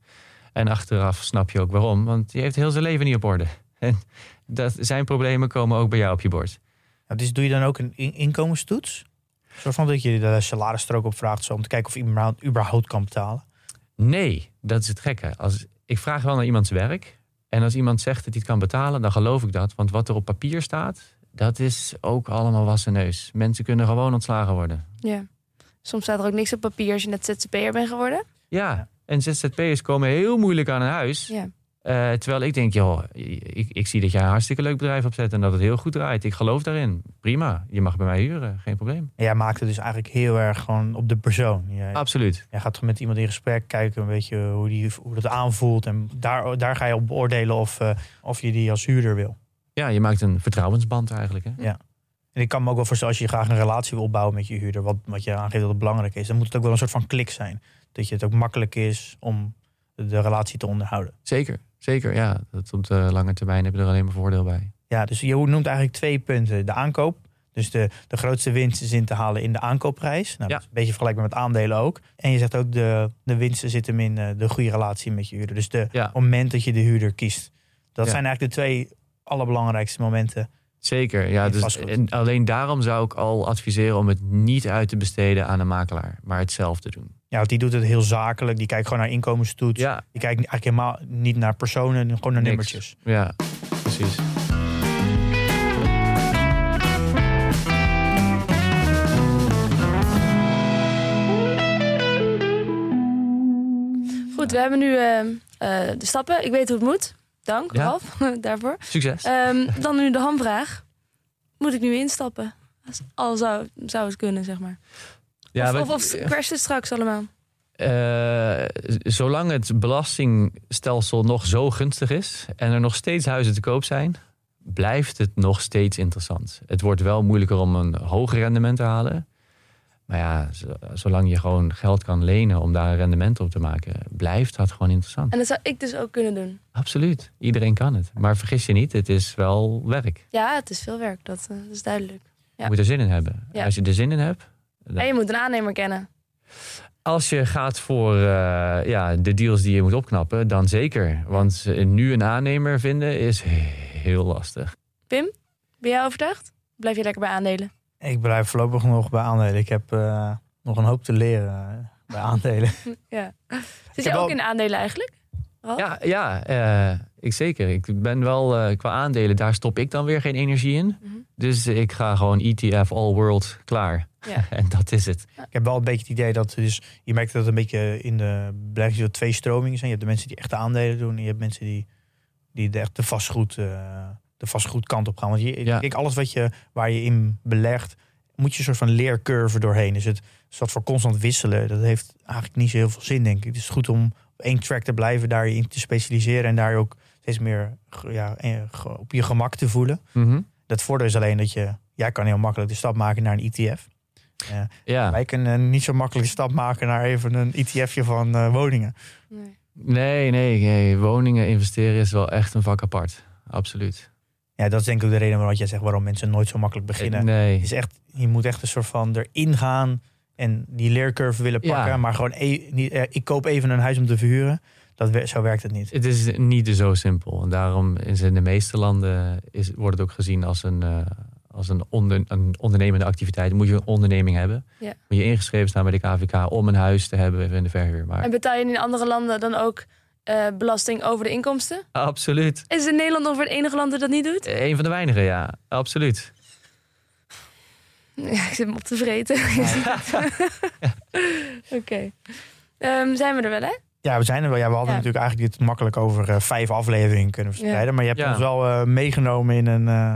En achteraf snap je ook waarom. Want die heeft heel zijn leven niet op orde. En dat, zijn problemen komen ook bij jou op je bord. Nou, dus doe je dan ook een in- inkomenstoets? Van dat je de salarisstrook opvraagt zo, om te kijken of iemand überhaupt kan betalen. Nee, dat is het gekke. Als ik vraag wel naar iemands werk. En als iemand zegt dat hij het kan betalen, dan geloof ik dat. Want wat er op papier staat, dat is ook allemaal wassen neus. Mensen kunnen gewoon ontslagen worden. Ja. Soms staat er ook niks op papier als je net ZZP'er bent geworden. Ja, en ZZP'ers komen heel moeilijk aan een huis. Ja. Eh, terwijl ik denk, joh, ik, ik zie dat jij een hartstikke leuk bedrijf opzet en dat het heel goed draait. Ik geloof daarin. Prima, je mag bij mij huren, geen probleem. En jij maakt het dus eigenlijk heel erg gewoon op de persoon. Jij, Absoluut. jij gaat met iemand in gesprek, kijken een beetje hoe, die, hoe dat aanvoelt. En daar, daar ga je op beoordelen of, eh, of je die als huurder wil. Ja, je maakt een vertrouwensband eigenlijk. Hè? En ik kan me ook wel voorstellen, als je graag een relatie wil opbouwen met je huurder, wat, wat je aangeeft dat het belangrijk is, dan moet het ook wel een soort van klik zijn. Dat je het ook makkelijk is om de, relatie te onderhouden. Zeker, zeker. Ja, dat op de lange termijn heb je er alleen maar voordeel bij. Ja, dus je noemt eigenlijk twee punten. De aankoop. Dus de, de grootste winst is in te halen in de aankoopprijs. Nou, Ja. Dat is een beetje vergelijkbaar met aandelen ook. En je zegt ook de, de winsten zitten hem in eh, de goede relatie met je huurder. Dus de Ja. moment dat je de huurder kiest. Dat Ja. zijn eigenlijk de twee allerbelangrijkste momenten. Zeker, ja. Dus, en alleen daarom zou ik al adviseren om het niet uit te besteden aan een makelaar, maar het zelf te doen. Ja, want die doet het heel zakelijk. Die kijkt gewoon naar inkomenstoets. Ja, Die kijkt eigenlijk helemaal niet naar personen, gewoon naar Niks. nummertjes. ja, precies. Goed, we hebben nu eh, eh, de stappen. Ik weet hoe het moet. Dank, Ja. Ralf, daarvoor. Succes. Ehm, dan nu de hamvraag. Moet ik nu instappen? Al zou, zou het kunnen, zeg maar. ja, of, maar- of, of crasht het straks allemaal? Eh, zolang het belastingstelsel nog zo gunstig is en er nog steeds huizen te koop zijn, blijft het nog steeds interessant. Het wordt wel moeilijker om een hoger rendement te halen. Maar ja, z- zolang je gewoon geld kan lenen om daar een rendement op te maken, blijft dat gewoon interessant. En dat zou ik dus ook kunnen doen. Absoluut. Iedereen kan het. Maar vergis je niet, het is wel werk. Ja, het is veel werk, dat, eh, dat is duidelijk. Ja. Je moet er zin in hebben. Ja. Als je er zin in hebt, dan- En je moet een aannemer kennen. Als je gaat voor eh, ja, de deals die je moet opknappen, dan zeker. Want eh, nu een aannemer vinden is heel lastig. Pim, ben jij overtuigd? Blijf je lekker bij aandelen? Ik blijf voorlopig nog bij aandelen. Ik heb eh, nog een hoop te leren eh, bij aandelen. Ja. Zit je ook in aandelen eigenlijk? Ralf? Ja, ja eh, ik zeker. Ik ben wel eh, qua aandelen, daar stop ik dan weer geen energie in. Mhm. Dus ik ga gewoon ETF All World klaar. Ja. en dat is het. Ik heb wel een beetje het idee dat dus, je merkt dat het een beetje in de belegging twee stromingen zijn. Je hebt de mensen die echt de aandelen doen en je hebt mensen die, die de, echt de vastgoed, eh, de vastgoedkant op gaan. Want je, Ja. kijk, alles wat je, waar je in belegt, moet je een soort van leercurve doorheen. Dus het soort van constant wisselen, dat heeft eigenlijk niet zo heel veel zin, denk ik. Het is goed om op één track te blijven, daar je in te specialiseren en daar je ook steeds meer ja, eh, op je gemak te voelen. Mhm. Dat voordeel is alleen dat je, jij kan heel makkelijk de stap maken naar een ETF. Eh, Ja. wij kunnen niet zo makkelijk de stap maken naar even een ETFje van eh, woningen. Nee. Nee, nee, nee. Woningen investeren is wel echt een vak apart. Absoluut. Ja, dat is denk ik ook de reden waarom jij zegt waarom mensen nooit zo makkelijk beginnen. Eh, Nee. Het is echt, je moet echt een soort van erin gaan en die leercurve willen Ja. pakken. Maar gewoon, e- niet, eh, ik koop even een huis om te verhuren. Dat, zo werkt het niet. Het is niet zo simpel. En daarom is in de meeste landen is, wordt het ook gezien als een, eh, als een, onder, een ondernemende activiteit. Dan moet je een onderneming hebben. Ja. Moet je ingeschreven staan bij de KVK om een huis te hebben in de verhuur. Maar En betaal je in andere landen dan ook eh, belasting over de inkomsten? absoluut. Is in Nederland ongeveer het enige land dat dat niet doet? Eh, Een van de weinigen, ja. Absoluut. Ja, ik zit me op te vreten. Oké. Ehm, zijn we er wel, hè? Ja, we zijn er wel. Ja, we hadden Ja. natuurlijk eigenlijk dit makkelijk over eh, vijf afleveringen kunnen verspreiden. Maar je hebt Ja. ons wel eh, meegenomen in een, eh,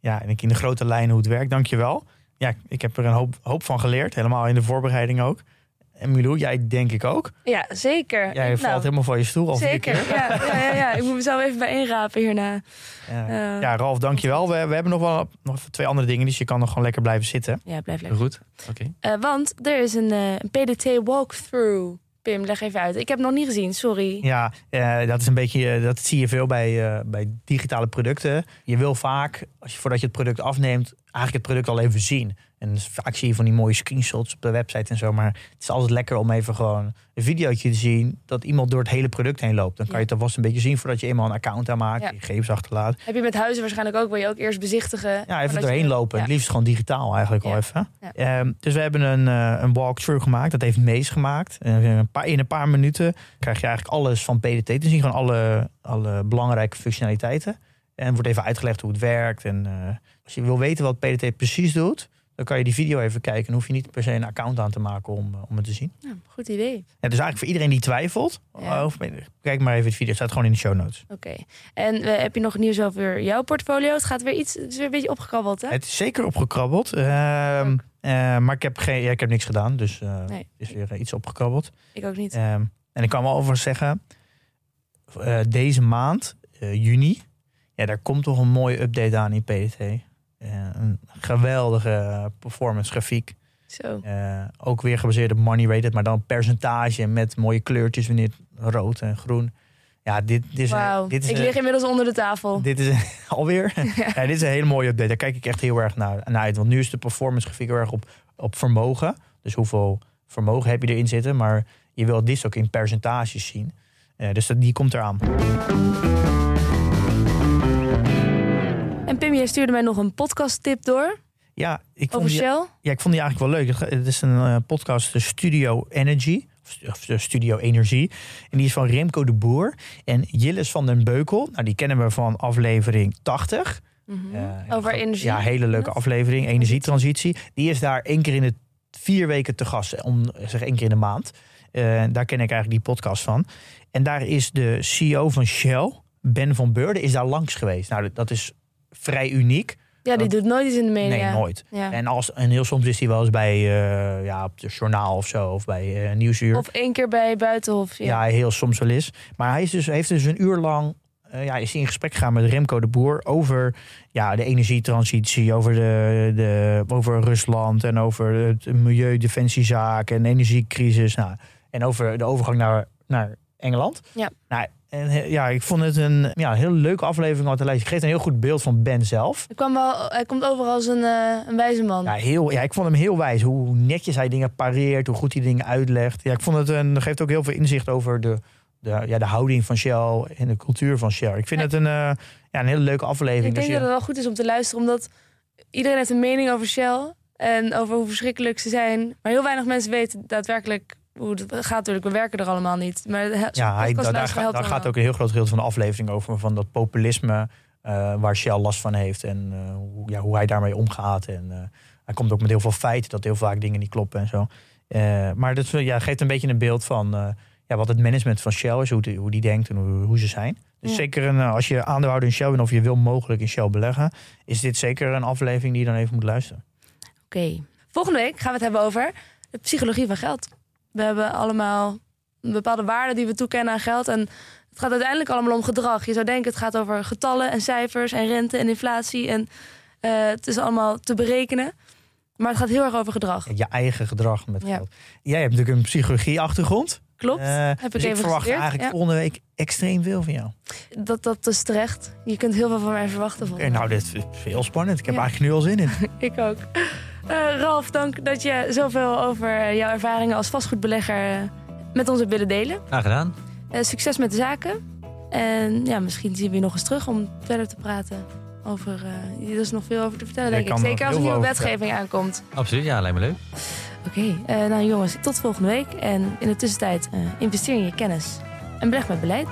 ja, in, in de grote lijnen hoe het werkt. Dankjewel. Ja, ik heb er een hoop, hoop van geleerd. Helemaal in de voorbereiding ook. En Milou, jij denk ik ook. Ja, zeker. Jij Nou, valt helemaal van je stoel al vier Zeker, ja, ja, ja, ja. Ik moet mezelf even bij inrapen hierna. Ja. Ja, Ralf, dankjewel. We, we hebben nog wel nog even twee andere dingen, dus je kan nog gewoon lekker blijven zitten. Ja, blijf lekker. Goed. Oké. Eh, want er is een, eh, een PDT walkthrough. Pim, leg even uit. Ik heb het nog niet gezien, sorry. Ja, eh, dat is een beetje, dat zie je veel bij, eh, bij digitale producten. Je wil vaak, als je, voordat je het product afneemt, eigenlijk het product al even zien. En vaak zie je van die mooie screenshots op de website en zo. Maar het is altijd lekker om even gewoon een videootje te zien. Dat iemand door het hele product heen loopt. Dan kan je het alvast een beetje zien voordat je eenmaal een account aanmaakt. Ja. Je gegevens achterlaat. Heb je met huizen waarschijnlijk ook, wil je ook eerst bezichtigen. Ja, even doorheen je- lopen. Ja. Het liefst gewoon digitaal eigenlijk al even. Ehm, dus we hebben een, eh, een walkthrough gemaakt. Dat heeft Mees gemaakt. En een paar, in een paar minuten krijg je eigenlijk alles van PDT te zien. Gewoon alle, alle belangrijke functionaliteiten. En wordt even uitgelegd hoe het werkt. En eh, als je wil weten wat PDT precies doet... dan kan je die video even kijken. Dan hoef je niet per se een account aan te maken om, eh, om het te zien. Ja, goed idee. Ja, dus eigenlijk voor iedereen die twijfelt... Ja. of- kijk maar even het video. Het staat gewoon in de show notes. Oké. En eh, heb je nog nieuws over jouw portfolio? Het gaat weer iets, het is weer een beetje opgekabbeld, hè? Het is zeker opgekrabbeld. Ehm, eh, maar ik heb, geen, ja, ik heb niks gedaan. Dus eh, Nee. het is weer eh, iets opgekrabbeld. Ik ook niet. Ehm, en ik kan wel over zeggen, eh, deze maand, eh, juni, ja, daar komt toch een mooie update aan in PDT. Eh, een geweldige performance grafiek. Zo. Eh, ook weer gebaseerd op money rated, maar dan percentage met mooie kleurtjes, wanneer rood en groen. Ja, dit, dit is, dit is Ik lig inmiddels onder de tafel. dit is alweer. ja. dit is een hele mooie update. Daar kijk ik echt heel erg naar, naar uit. Want nu is de performance grafiek heel erg op, op vermogen. Dus hoeveel vermogen heb je erin zitten. Maar je wil dit ook in percentages zien. Eh, dus dat, die komt eraan. En Pim, jij stuurde mij nog een podcast tip door Ja, ik vond, die, Shell. ja, ik vond die eigenlijk wel leuk. Het is een eh, podcast, de Studio Energy. Of, de Studio Energie. En die is van Remco de Boer. En Jillis van den Beukel. Nou, die kennen we van aflevering 80. Mhm. Eh, Over energie. Ja, hele leuke aflevering. Energietransitie. Die is daar één keer in de vier weken te gast. Om zeg één keer in de maand. Eh, daar ken ik eigenlijk die podcast van. En daar is de CEO van Shell, Ben van Beurden, is daar langs geweest. Nou, dat is vrij uniek. Ja, die doet nooit iets in de media. Nee, nooit. Ja. En, als, en heel soms is hij wel eens bij uh, ja, op het journaal of zo. Of bij uh, Nieuwsuur. Of één keer bij Buitenhof. Ja, ja heel soms wel eens. Maar hij is dus, heeft dus een uur lang uh, ja, is hij in gesprek gegaan met Remco de Boer over ja, de energietransitie, over, de, de, over Rusland en over het milieudefensiezaak en de energiecrisis. Nou, en over de overgang naar, naar Engeland. Ja. Nou, en ja, ik vond het een ja, heel leuke aflevering om te lezen. Het geeft een heel goed beeld van Ben zelf. Hij, kwam wel, hij komt overal als een, uh, een wijze man. Ja, heel, ja, ik vond hem heel wijs. Hoe netjes hij dingen pareert, hoe goed hij dingen uitlegt. Ja, ik vond het een, geeft ook heel veel inzicht over de, de, ja, de houding van Shell en de cultuur van Shell. Ik vind het een, uh, ja, een hele leuke aflevering. Ik denk je... dat het wel goed is om te luisteren, omdat iedereen heeft een mening over Shell en over hoe verschrikkelijk ze zijn. Maar heel weinig mensen weten daadwerkelijk het gaat natuurlijk. We werken er allemaal niet. Maar ja, hij, daar, daar, gaat, ook een heel groot gedeelte van de aflevering over. Van dat populisme uh, waar Shell last van heeft. En uh, hoe, ja, hoe hij daarmee omgaat. En uh, hij komt ook met heel veel feiten dat heel vaak dingen niet kloppen en zo. Maar dat ja, geeft een beetje een beeld van ja, wat het management van Shell is. Hoe die, hoe die denkt en hoe, hoe ze zijn. Dus Ja. zeker een, als je aandeelhouder in Shell bent of je wil mogelijk in Shell beleggen. Is dit zeker een aflevering die je dan even moet luisteren. Oké. Okay. Volgende week gaan we het hebben over de psychologie van geld. We hebben allemaal bepaalde waarden die we toekennen aan geld. En het gaat uiteindelijk allemaal om gedrag. Je zou denken het gaat over getallen en cijfers en rente en inflatie. En uh, het is allemaal te berekenen. Maar het gaat heel erg over gedrag. Je eigen gedrag met Ja. geld. Jij hebt natuurlijk een psychologie-achtergrond. Klopt. Uh, heb ik dus even ik verwacht gestudeerd, eigenlijk ja. volgende week extreem veel van jou. Dat, dat is terecht. Je kunt heel veel van mij verwachten. Eh, nou, dit is heel spannend. Ik heb Ja. eigenlijk nu al zin in. Ik ook. Uh, Ralf, dank dat je zoveel over jouw ervaringen als vastgoedbelegger eh, met ons hebt willen delen. Graag gedaan. Uh, succes met de zaken. En ja, misschien zien we je nog eens terug om verder te praten over. Uh, er is nog veel over te vertellen, denk ik Zeker er als er nieuwe wetgeving aankomt. Absoluut, ja, lijkt me leuk. Oké, okay, nou jongens, tot volgende week. En in de tussentijd investeer in je kennis en beleg met beleid.